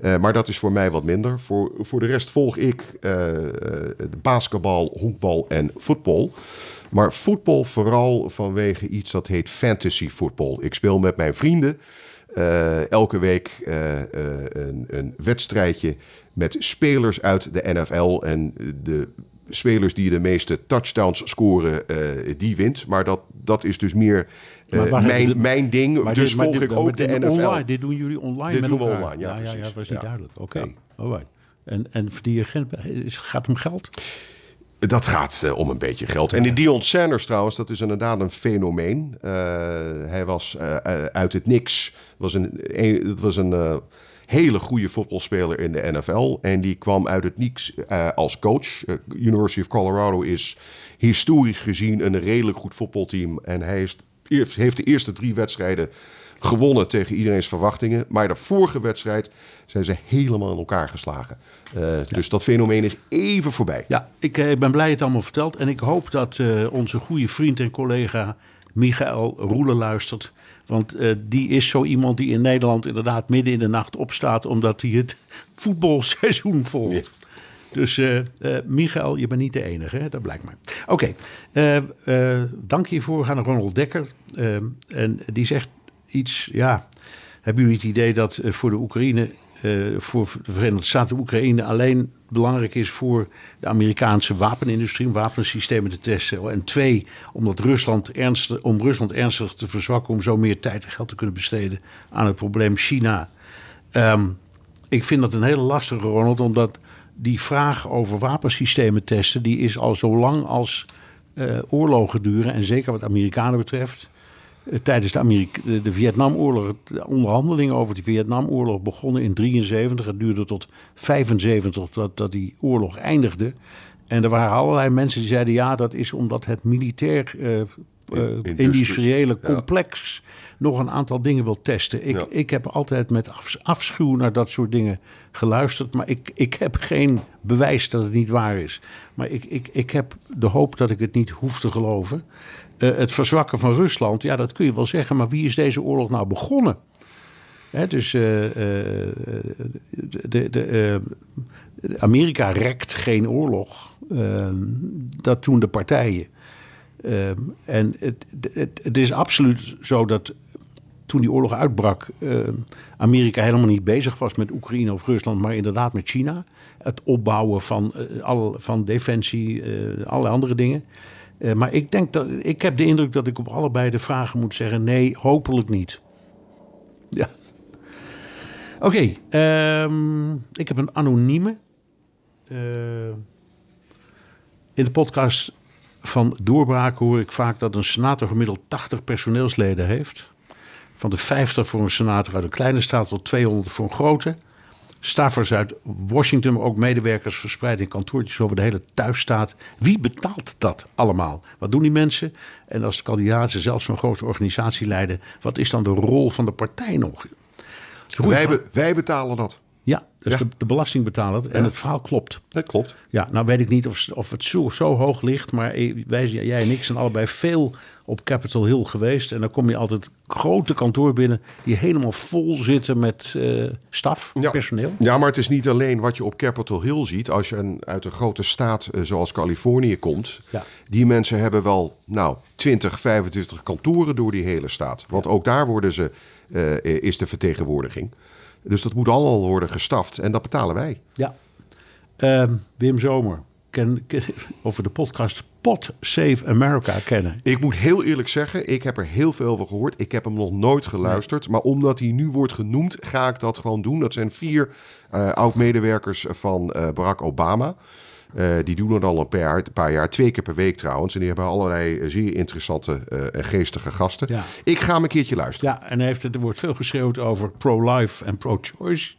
eh, maar dat is voor mij wat minder. Voor, voor de rest volg ik eh, eh, basketbal, honkbal en voetbal. Maar voetbal vooral vanwege iets dat heet fantasy voetbal. Ik speel met mijn vrienden eh, elke week eh, eh, een, een wedstrijdje met spelers uit de NFL. En de spelers die de meeste touchdowns scoren, eh, die wint. Maar dat, dat is dus meer eh, mijn, mijn ding. Maar dus dit- volg dit- ik ook de NFL. Online, dit doen jullie online Dit met doen we elkaar? online, ja, ja, ja, dat was Ja. niet duidelijk. Oké, Ja. alright. En, en voor die agent, is- gaat om geld? Dat gaat eh, om een beetje geld. En die Dion Sanders trouwens, dat is inderdaad een fenomeen. Hij was uit het niks. Was een, een, het was een hele goede voetbalspeler in de NFL. En die kwam uit het niks eh, als coach. Eh, University of Colorado is historisch gezien een redelijk goed voetbalteam. En hij is, heeft de eerste drie wedstrijden gewonnen tegen iedereen's verwachtingen. Maar de vorige wedstrijd zijn ze helemaal in elkaar geslagen. Eh, Dus dat fenomeen is even voorbij. Ja, ik eh, ben blij het allemaal verteld. En ik hoop dat onze goede vriend en collega Michael Roelen luistert. Want eh, die is zo iemand die in Nederland inderdaad midden in de nacht opstaat... omdat hij het voetbalseizoen volgt. Dus uh, Michael, je bent niet de enige, hè? dat blijkt maar. Oké, okay. dank hiervoor. We gaan naar Ronald Dekker. en die zegt iets, ja, hebben jullie het idee dat voor de Oekraïne uh, voor de Verenigde Staten Oekraïne alleen belangrijk is voor de Amerikaanse wapenindustrie om wapensystemen te testen. En twee, omdat Rusland ernstig, om Rusland ernstig te verzwakken om zo meer tijd en geld te kunnen besteden aan het probleem China. Um, ik vind dat een hele lastige, Ronald, omdat die vraag over wapensystemen testen, die is al zo lang als uh, oorlogen duren. En zeker wat Amerikanen betreft. Eh, tijdens de, Amerika de Vietnamoorlog, de onderhandelingen over de Vietnamoorlog begonnen in 73. Het duurde tot 75 dat, dat die oorlog eindigde. En er waren allerlei mensen die zeiden: ja, dat is omdat het militair uh, uh, industriële complex nog een aantal dingen wil testen. Ik, ik heb altijd met afschuw naar dat soort dingen geluisterd. Maar ik, ik heb geen bewijs dat het niet waar is. Maar ik, ik, ik heb de hoop dat ik het niet hoef te geloven. Uh, het verzwakken van Rusland, ja, dat kun je wel zeggen. Maar wie is deze oorlog nou begonnen? Hè, dus uh, de, de, Amerika rekt geen oorlog. dat doen de partijen. en het, het, het, is absoluut zo dat toen die oorlog uitbrak, Amerika helemaal niet bezig was met Oekraïne of Rusland, maar inderdaad met China. Het opbouwen van, al, van defensie, allerlei andere dingen. Uh, maar ik, denk dat, ik heb de indruk dat ik op allebei de vragen moet zeggen: nee, hopelijk niet. Ja. Oké, okay, um, ik heb een anonieme. Uh, in de podcast van Doorbraken hoor ik vaak dat een senator gemiddeld 80 personeelsleden heeft. Van de 50 voor een senator uit een kleine staat tot 200 voor een grote. Staffers uit Washington, maar ook medewerkers verspreid in kantoortjes over de hele thuisstaat. Wie betaalt dat allemaal? Wat doen die mensen? En als de kandidaten zelfs zo'n grote organisatie leiden, wat is dan de rol van de partij nog? Wij, wij betalen dat. Ja, dus De, de belastingbetaler. En het verhaal klopt. Dat klopt. Ja, nou weet ik niet of, of het zo, zo hoog ligt. Maar wij, jij en ik zijn allebei veel op Capitol Hill geweest. En dan kom je altijd grote kantoor binnen die helemaal vol zitten met uh, staf, personeel. Ja, maar het is niet alleen wat je op Capitol Hill ziet. Als je een, uit een grote staat uh, zoals Californië komt. Ja. Die mensen hebben wel nou, 20, 25 kantoren door die hele staat. Want ook daar worden ze, uh, is de vertegenwoordiging. Dus dat moet allemaal worden gestaft en dat betalen wij. Ja. Uh, Wim Zomer, ken, we de podcast Pot Save America kennen. Ik moet heel eerlijk zeggen, ik heb er heel veel over gehoord. Ik heb hem nog nooit geluisterd. Maar omdat hij nu wordt genoemd, ga ik dat gewoon doen. Dat zijn vier uh, oud-medewerkers van uh, Barack Obama. Uh, die doen het al een paar, een paar, jaar, twee keer per week trouwens. En die hebben allerlei zeer interessante en geestige gasten. Ja. Ik ga hem een keertje luisteren. Ja, en heeft, er wordt veel geschreeuwd over pro-life en pro-choice.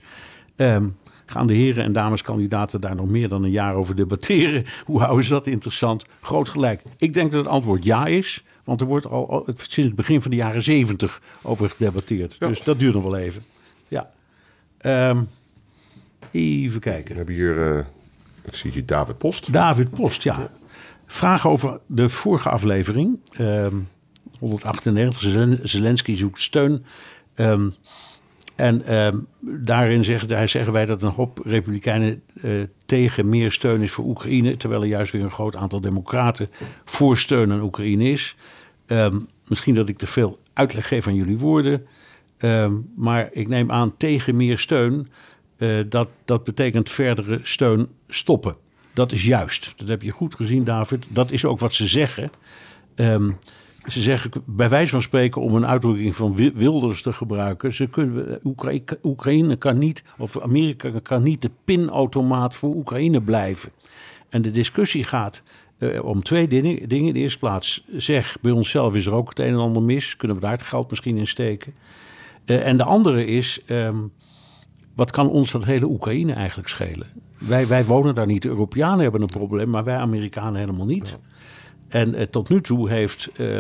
Um, gaan de heren en dameskandidaten daar nog meer dan een jaar over debatteren. Hoe houden ze dat interessant? Groot gelijk. Ik denk dat het antwoord ja is. Want er wordt al sinds het begin van de jaren zeventig over gedebatteerd. Ja. Dus dat duurt nog wel even. Ja. Um, even kijken. We hebben hier, uh, ik zie hier David Post. David Post, ja. Vraag over de vorige aflevering. Um, 198, Zelensky zoekt steun. Um, en uh, daarin zeggen, wij dat een hoop Republikeinen uh, tegen meer steun is voor Oekraïne. Terwijl er juist weer een groot aantal Democraten voor steun aan Oekraïne is. Um, misschien dat ik te veel uitleg geef aan jullie woorden. Um, maar ik neem aan tegen meer steun. Uh, dat, dat betekent verdere steun stoppen. Dat is juist. Dat heb je goed gezien, David. Dat is ook wat ze zeggen. Um, ze zeggen bij wijze van spreken, om een uitdrukking van Wilders te gebruiken, ze kunnen, Oekraïne, kan niet, of Amerika kan niet de pinautomaat voor Oekraïne blijven. En de discussie gaat uh, om twee dingen. In de eerste plaats, zeg, bij onszelf is er ook het een en ander mis. Kunnen we daar het geld misschien in steken? Uh, en de andere is, um, wat kan ons dat hele Oekraïne eigenlijk schelen? Wij, wij wonen daar niet. De Europeanen hebben een probleem, maar wij Amerikanen helemaal niet. En eh, tot nu toe heeft eh,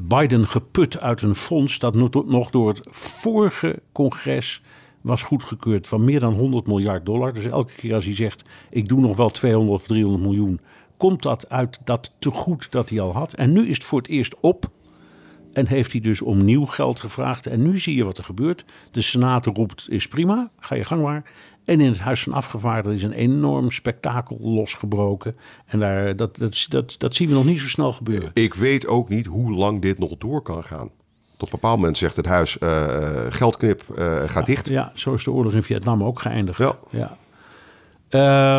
Biden geput uit een fonds dat nog door het vorige congres was goedgekeurd van meer dan 100 miljard dollar. Dus elke keer als hij zegt: ik doe nog wel 200 of 300 miljoen, komt dat uit dat tegoed dat hij al had. En nu is het voor het eerst op. En heeft hij dus om nieuw geld gevraagd. En nu zie je wat er gebeurt. De Senaat roept, is prima, ga je gang maar. En in het Huis van Afgevaardigden is een enorm spektakel losgebroken. En daar, dat, dat, dat, dat zien we nog niet zo snel gebeuren. Ik weet ook niet hoe lang dit nog door kan gaan. Tot een bepaald moment zegt het huis, uh, geldknip uh, gaat dicht. Ja, zo is de oorlog in Vietnam ook geëindigd. Ja. ja.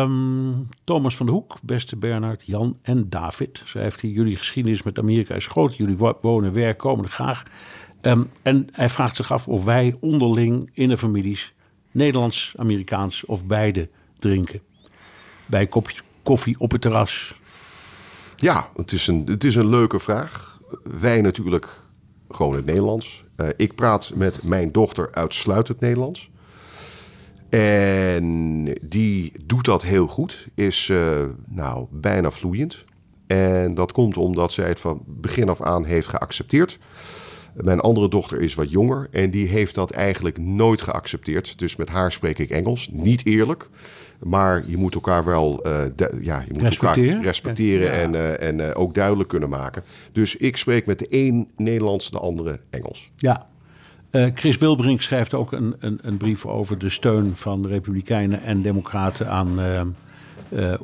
Um, Thomas van de Hoek, beste Bernard, Jan en David. Schrijft hij, jullie geschiedenis met Amerika is groot. Jullie wonen, werken, komen er graag. Um, en hij vraagt zich af of wij onderling in de families Nederlands, Amerikaans of beide drinken. Bij een kopje koffie op het terras. Ja, het is een, het is een leuke vraag. Wij natuurlijk gewoon het Nederlands. Uh, ik praat met mijn dochter uitsluitend Nederlands. En die doet dat heel goed, is uh, nou bijna vloeiend. En dat komt omdat zij het van begin af aan heeft geaccepteerd. Mijn andere dochter is wat jonger en die heeft dat eigenlijk nooit geaccepteerd. Dus met haar spreek ik Engels. Niet eerlijk, maar je moet elkaar wel uh, ja, je moet respecteren, elkaar respecteren ja. en, uh, en uh, ook duidelijk kunnen maken. Dus ik spreek met de een Nederlands, de andere Engels. Ja. Chris Wilbrink schrijft ook een, een, een, brief over de steun van de Republikeinen en Democraten aan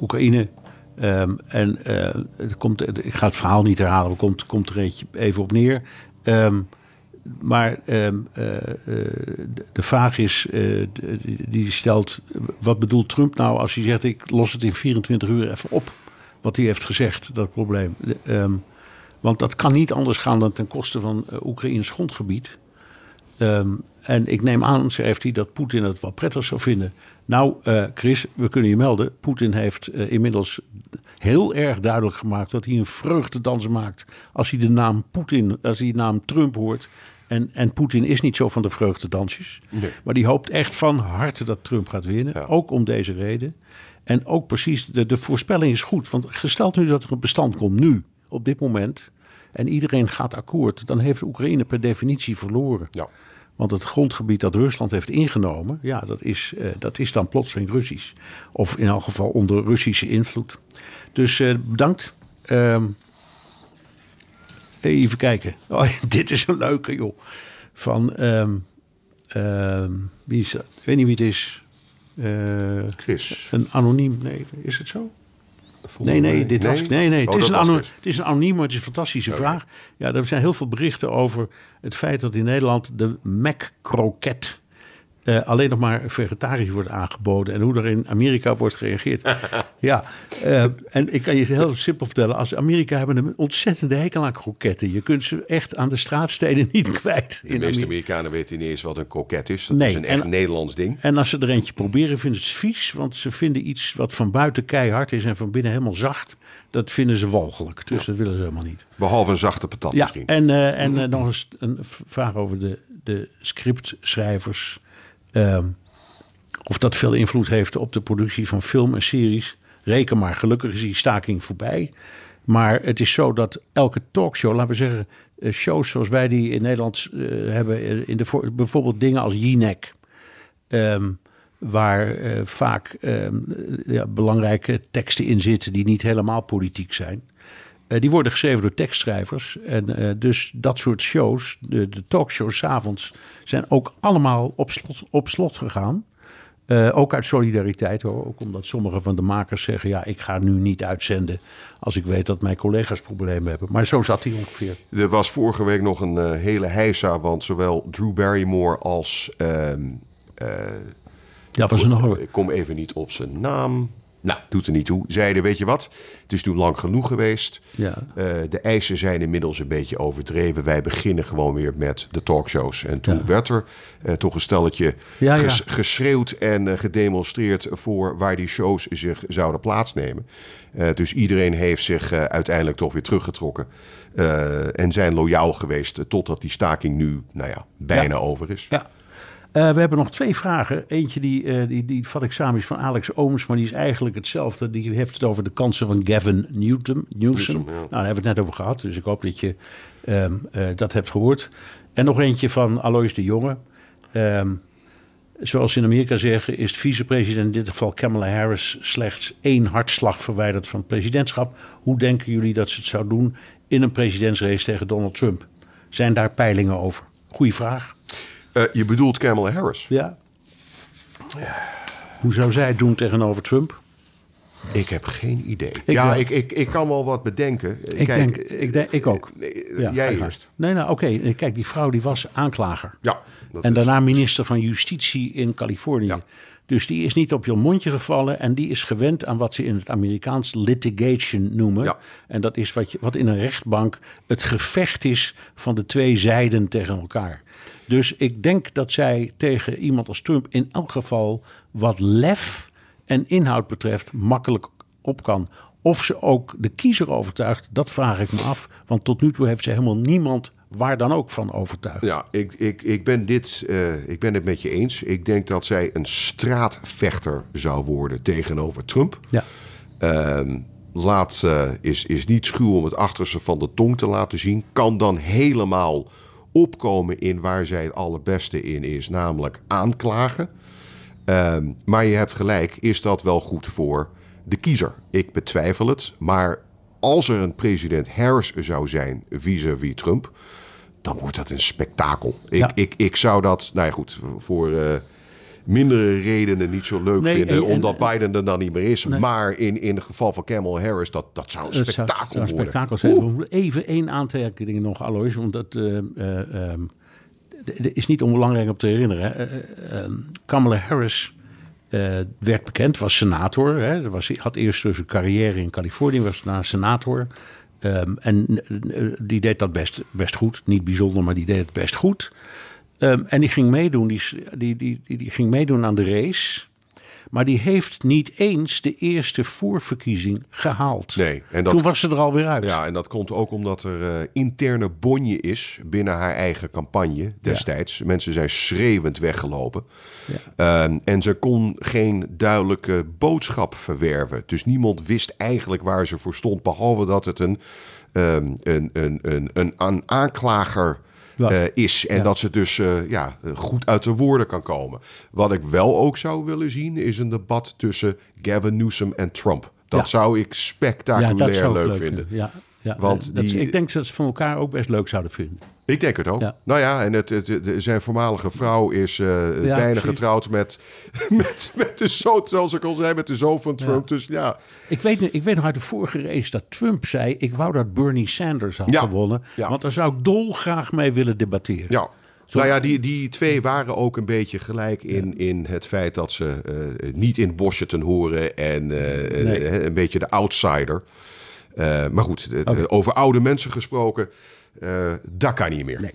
Oekraïne. Um, en het komt, ik ga het verhaal niet herhalen, maar komt, komt er even op neer. Um, maar um, uh, uh, de vraag is, uh, die stelt, wat bedoelt Trump nou als hij zegt, ik los het in 24 uur even op. Wat hij heeft gezegd, dat probleem. Um, want dat kan niet anders gaan dan ten koste van Oekraïns grondgebied. en ik neem aan, schrijft hij, dat Poetin het wel prettig zou vinden. Nou, Chris, we kunnen je melden. Poetin heeft inmiddels heel erg duidelijk gemaakt dat hij een vreugdedans maakt als hij de naam Poetin, als hij de naam Trump hoort. En, en Poetin is niet zo van de vreugdedansjes. Nee. Maar die hoopt echt van harte dat Trump gaat winnen. Ja. Ook om deze reden. En ook precies, de, de voorspelling is goed. Want gesteld nu dat er een bestand komt, nu, op dit moment. En iedereen gaat akkoord. Dan heeft Oekraïne per definitie verloren. Ja. Want het grondgebied dat Rusland heeft ingenomen, ja, dat is, uh, dat is dan plotseling Russisch. Of in elk geval onder Russische invloed. Dus uh, bedankt. Um, even kijken. Oh, dit is een leuke, joh. Van, um, um, wie is dat? Ik weet niet wie het is. Uh, Chris. Een anoniem, nee, is het zo? Nee, nee, dit nee? was. Nee, nee. Oh, het, is een was anoniem, het is een anoniem, maar het is een fantastische Oké. vraag. Ja, er zijn heel veel berichten over het feit dat in Nederland de Mac-kroket eh, alleen nog maar vegetarisch wordt aangeboden. En hoe er in Amerika wordt gereageerd. ja, eh, en ik kan je heel simpel vertellen. Als Amerika hebben een ontzettende hekel aan kroketten. Je kunt ze echt aan de straatsteden niet kwijt. De meeste Amerika. Amerikanen weten niet eens wat een koket is. Dat Nee, is een echt en- Nederlands ding. En als ze er eentje proberen, vinden ze het vies. Want ze vinden iets wat van buiten keihard is en van binnen helemaal zacht. Dat vinden ze walgelijk. Dus dat willen ze helemaal niet. Behalve een zachte patat Ja, misschien. en, eh, en nog eens een vraag over de, de scriptschrijvers. Ehm, of dat veel invloed heeft op de productie van film en series. Reken maar, gelukkig is die staking voorbij. Maar het is zo dat elke talkshow, laten we zeggen, eh, shows zoals wij die in Nederland eh, hebben, eh, in de, voor- bijvoorbeeld dingen als Jinek. Ehm, waar vaak ehm, ja, belangrijke teksten in zitten die niet helemaal politiek zijn. Eh, die worden geschreven door tekstschrijvers. En eh, dus dat soort shows, de, de talkshows 's avonds, zijn ook allemaal op slot, op slot gegaan. Eh, ook uit solidariteit hoor. Ook omdat sommige van de makers zeggen: ja, ik ga nu niet uitzenden. als ik weet dat mijn collega's problemen hebben. Maar zo zat hij ongeveer. Er was vorige week nog een hele heisa, want zowel Drew Barrymore als... ehm, eh, Ja, was er nog een. Ik kom even niet op zijn naam. Nou, doet er niet toe. Zeiden, weet je wat? Het is nu lang genoeg geweest. Ja. Eh, de eisen zijn inmiddels een beetje overdreven. Wij beginnen gewoon weer met de talkshows. En toen Ja. werd er eh, toch een stelletje Ja, ja. ges- geschreeuwd en eh, gedemonstreerd voor waar die shows zich zouden plaatsnemen. Dus iedereen heeft zich uiteindelijk toch weer teruggetrokken. en zijn loyaal geweest totdat die staking nu, nou ja, bijna over is. Ja. Eh, we hebben nog twee vragen. Eentje die, eh, die, die vat ik samen is van Alex Ooms, maar die is eigenlijk hetzelfde. Die heeft het over de kansen van Gavin Newton. Newsom. Newsom, ja. Nou, daar hebben we het net over gehad, dus ik hoop dat je ehm, eh, dat hebt gehoord. En nog eentje van Alois de Jonge. Ehm, zoals ze in Amerika zeggen, is de vicepresident in dit geval Kamala Harris slechts één hartslag verwijderd van het presidentschap. Hoe denken jullie dat ze het zou doen in een presidentsrace tegen Donald Trump? Zijn daar peilingen over? Goeie vraag. Eh, je bedoelt Kamala Harris? Ja. Hoe zou zij het doen tegenover Trump? Ik heb geen idee. Ik ja, ik, ik, ik kan wel wat bedenken. Ik, Kijk, denk, ik, denk, ik ook. nee, Ja, jij eerst. Nee, nou oké. Kijk, die vrouw die was aanklager. Ja, en is- daarna minister van Justitie in Californië. Ja. Dus die is niet op je mondje gevallen en die is gewend aan wat ze in het Amerikaans litigation noemen. Ja. En dat is wat, je, wat in een rechtbank het gevecht is van de twee zijden tegen elkaar. Dus ik denk dat zij tegen iemand als Trump in elk geval wat lef en inhoud betreft makkelijk op kan. Of ze ook de kiezer overtuigt, dat vraag ik me af. Want tot nu toe heeft ze helemaal niemand waar dan ook van overtuigd. Ja, ik, ik, ik, ben dit, eh, ik ben het met je eens. Ik denk dat zij een straatvechter zou worden tegenover Trump. Ja. Ehm, laat, eh, is, is niet schuw om het achterste van de tong te laten zien. Kan dan helemaal opkomen in waar zij het allerbeste in is, namelijk aanklagen. Ehm, maar je hebt gelijk, is dat wel goed voor de kiezer? Ik betwijfel het. Maar als er een president Harris zou zijn vis-à-vis Trump, dan wordt dat een spektakel. Ik, Ja. ik, ik zou dat, nou ja, goed, voor eh, mindere redenen niet zo leuk Nee, vinden, en- en- omdat Biden er dan niet meer is. Maar in, in het geval van Kamala Harris, dat, dat zou een Het zou- spektakel zou een worden. spektakel zijn. Even één aantekening nog, Alois. Want dat d- is niet onbelangrijk om te herinneren. Eh, ehm, Kamala Harris eh, werd bekend, was senator. Hè. Was, had eerst dus een carrière in Californië, was daarna senator. Ehm, en eh, die deed dat best, best goed. Niet bijzonder, maar die deed het best goed. Ehm, en die ging, meedoen, die, die, die, die ging meedoen aan de race. Maar die heeft niet eens de eerste voorverkiezing gehaald. Nee, en dat- Toen was ze er alweer uit. Ja, en dat komt ook omdat er eh, interne bonje is binnen haar eigen campagne destijds. Mensen zijn schreeuwend weggelopen. Ehm, en ze kon geen duidelijke boodschap verwerven. Dus niemand wist eigenlijk waar ze voor stond. Behalve dat het een, ehm, een, een, een, een, een aanklager Eh, is. En dat ze dus eh, ja, goed uit de woorden kan komen. Wat ik wel ook zou willen zien is een debat tussen Gavin Newsom en Trump. Dat Ja. zou ik spectaculair zou leuk, vinden. Ja, ja. Want dat, ik denk dat ze van elkaar ook best leuk zouden vinden. Ik denk het ook. Ja. Nou ja, en het, het, het- zijn voormalige vrouw is eh bijna getrouwd met, met, met de zoon, zoals ik al zei, met de zoon van Trump. Dus ja, Ik weet, ik weet nog uit de vorige race dat Trump zei... ik wou dat Bernie Sanders had gewonnen. Want daar zou ik dolgraag mee willen debatteren. ja. Nou ja, die, die twee waren ook een beetje gelijk in, in het feit dat ze eh, niet in Washington horen en eh, Nee. een beetje de outsider. Maar goed, over oude mensen gesproken, dat kan niet meer.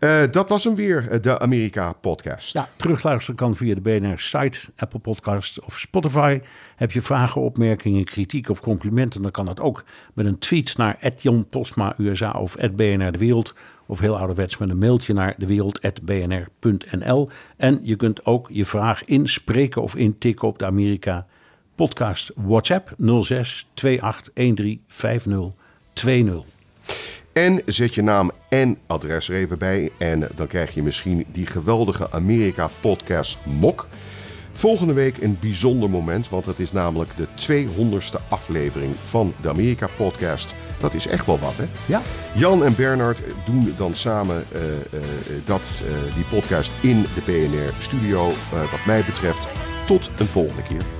Eh, dat was hem weer, eh, de Amerika-podcast. Ja, terugluisteren kan via de BNR-site, Apple Podcasts of Spotify. Heb je vragen, opmerkingen, kritiek of complimenten... dan kan dat ook met een tweet naar Jan Postma USA of BNR De Wereld... of heel ouderwets met een mailtje naar dewereld.bnr.nl. En je kunt ook je vraag inspreken of intikken op de Amerika podcast WhatsApp 06 28 13 50 20. En zet je naam en adres er even bij. En dan krijg je misschien die geweldige Amerika-podcast Mok. Volgende week een bijzonder moment, want het is namelijk de 200ste aflevering van de Amerika-podcast. Dat is echt wel wat, hè? Ja, Jan en Bernard doen dan samen eh, eh, dat, eh, die podcast in de PNR-studio. Wat mij betreft, tot een volgende keer.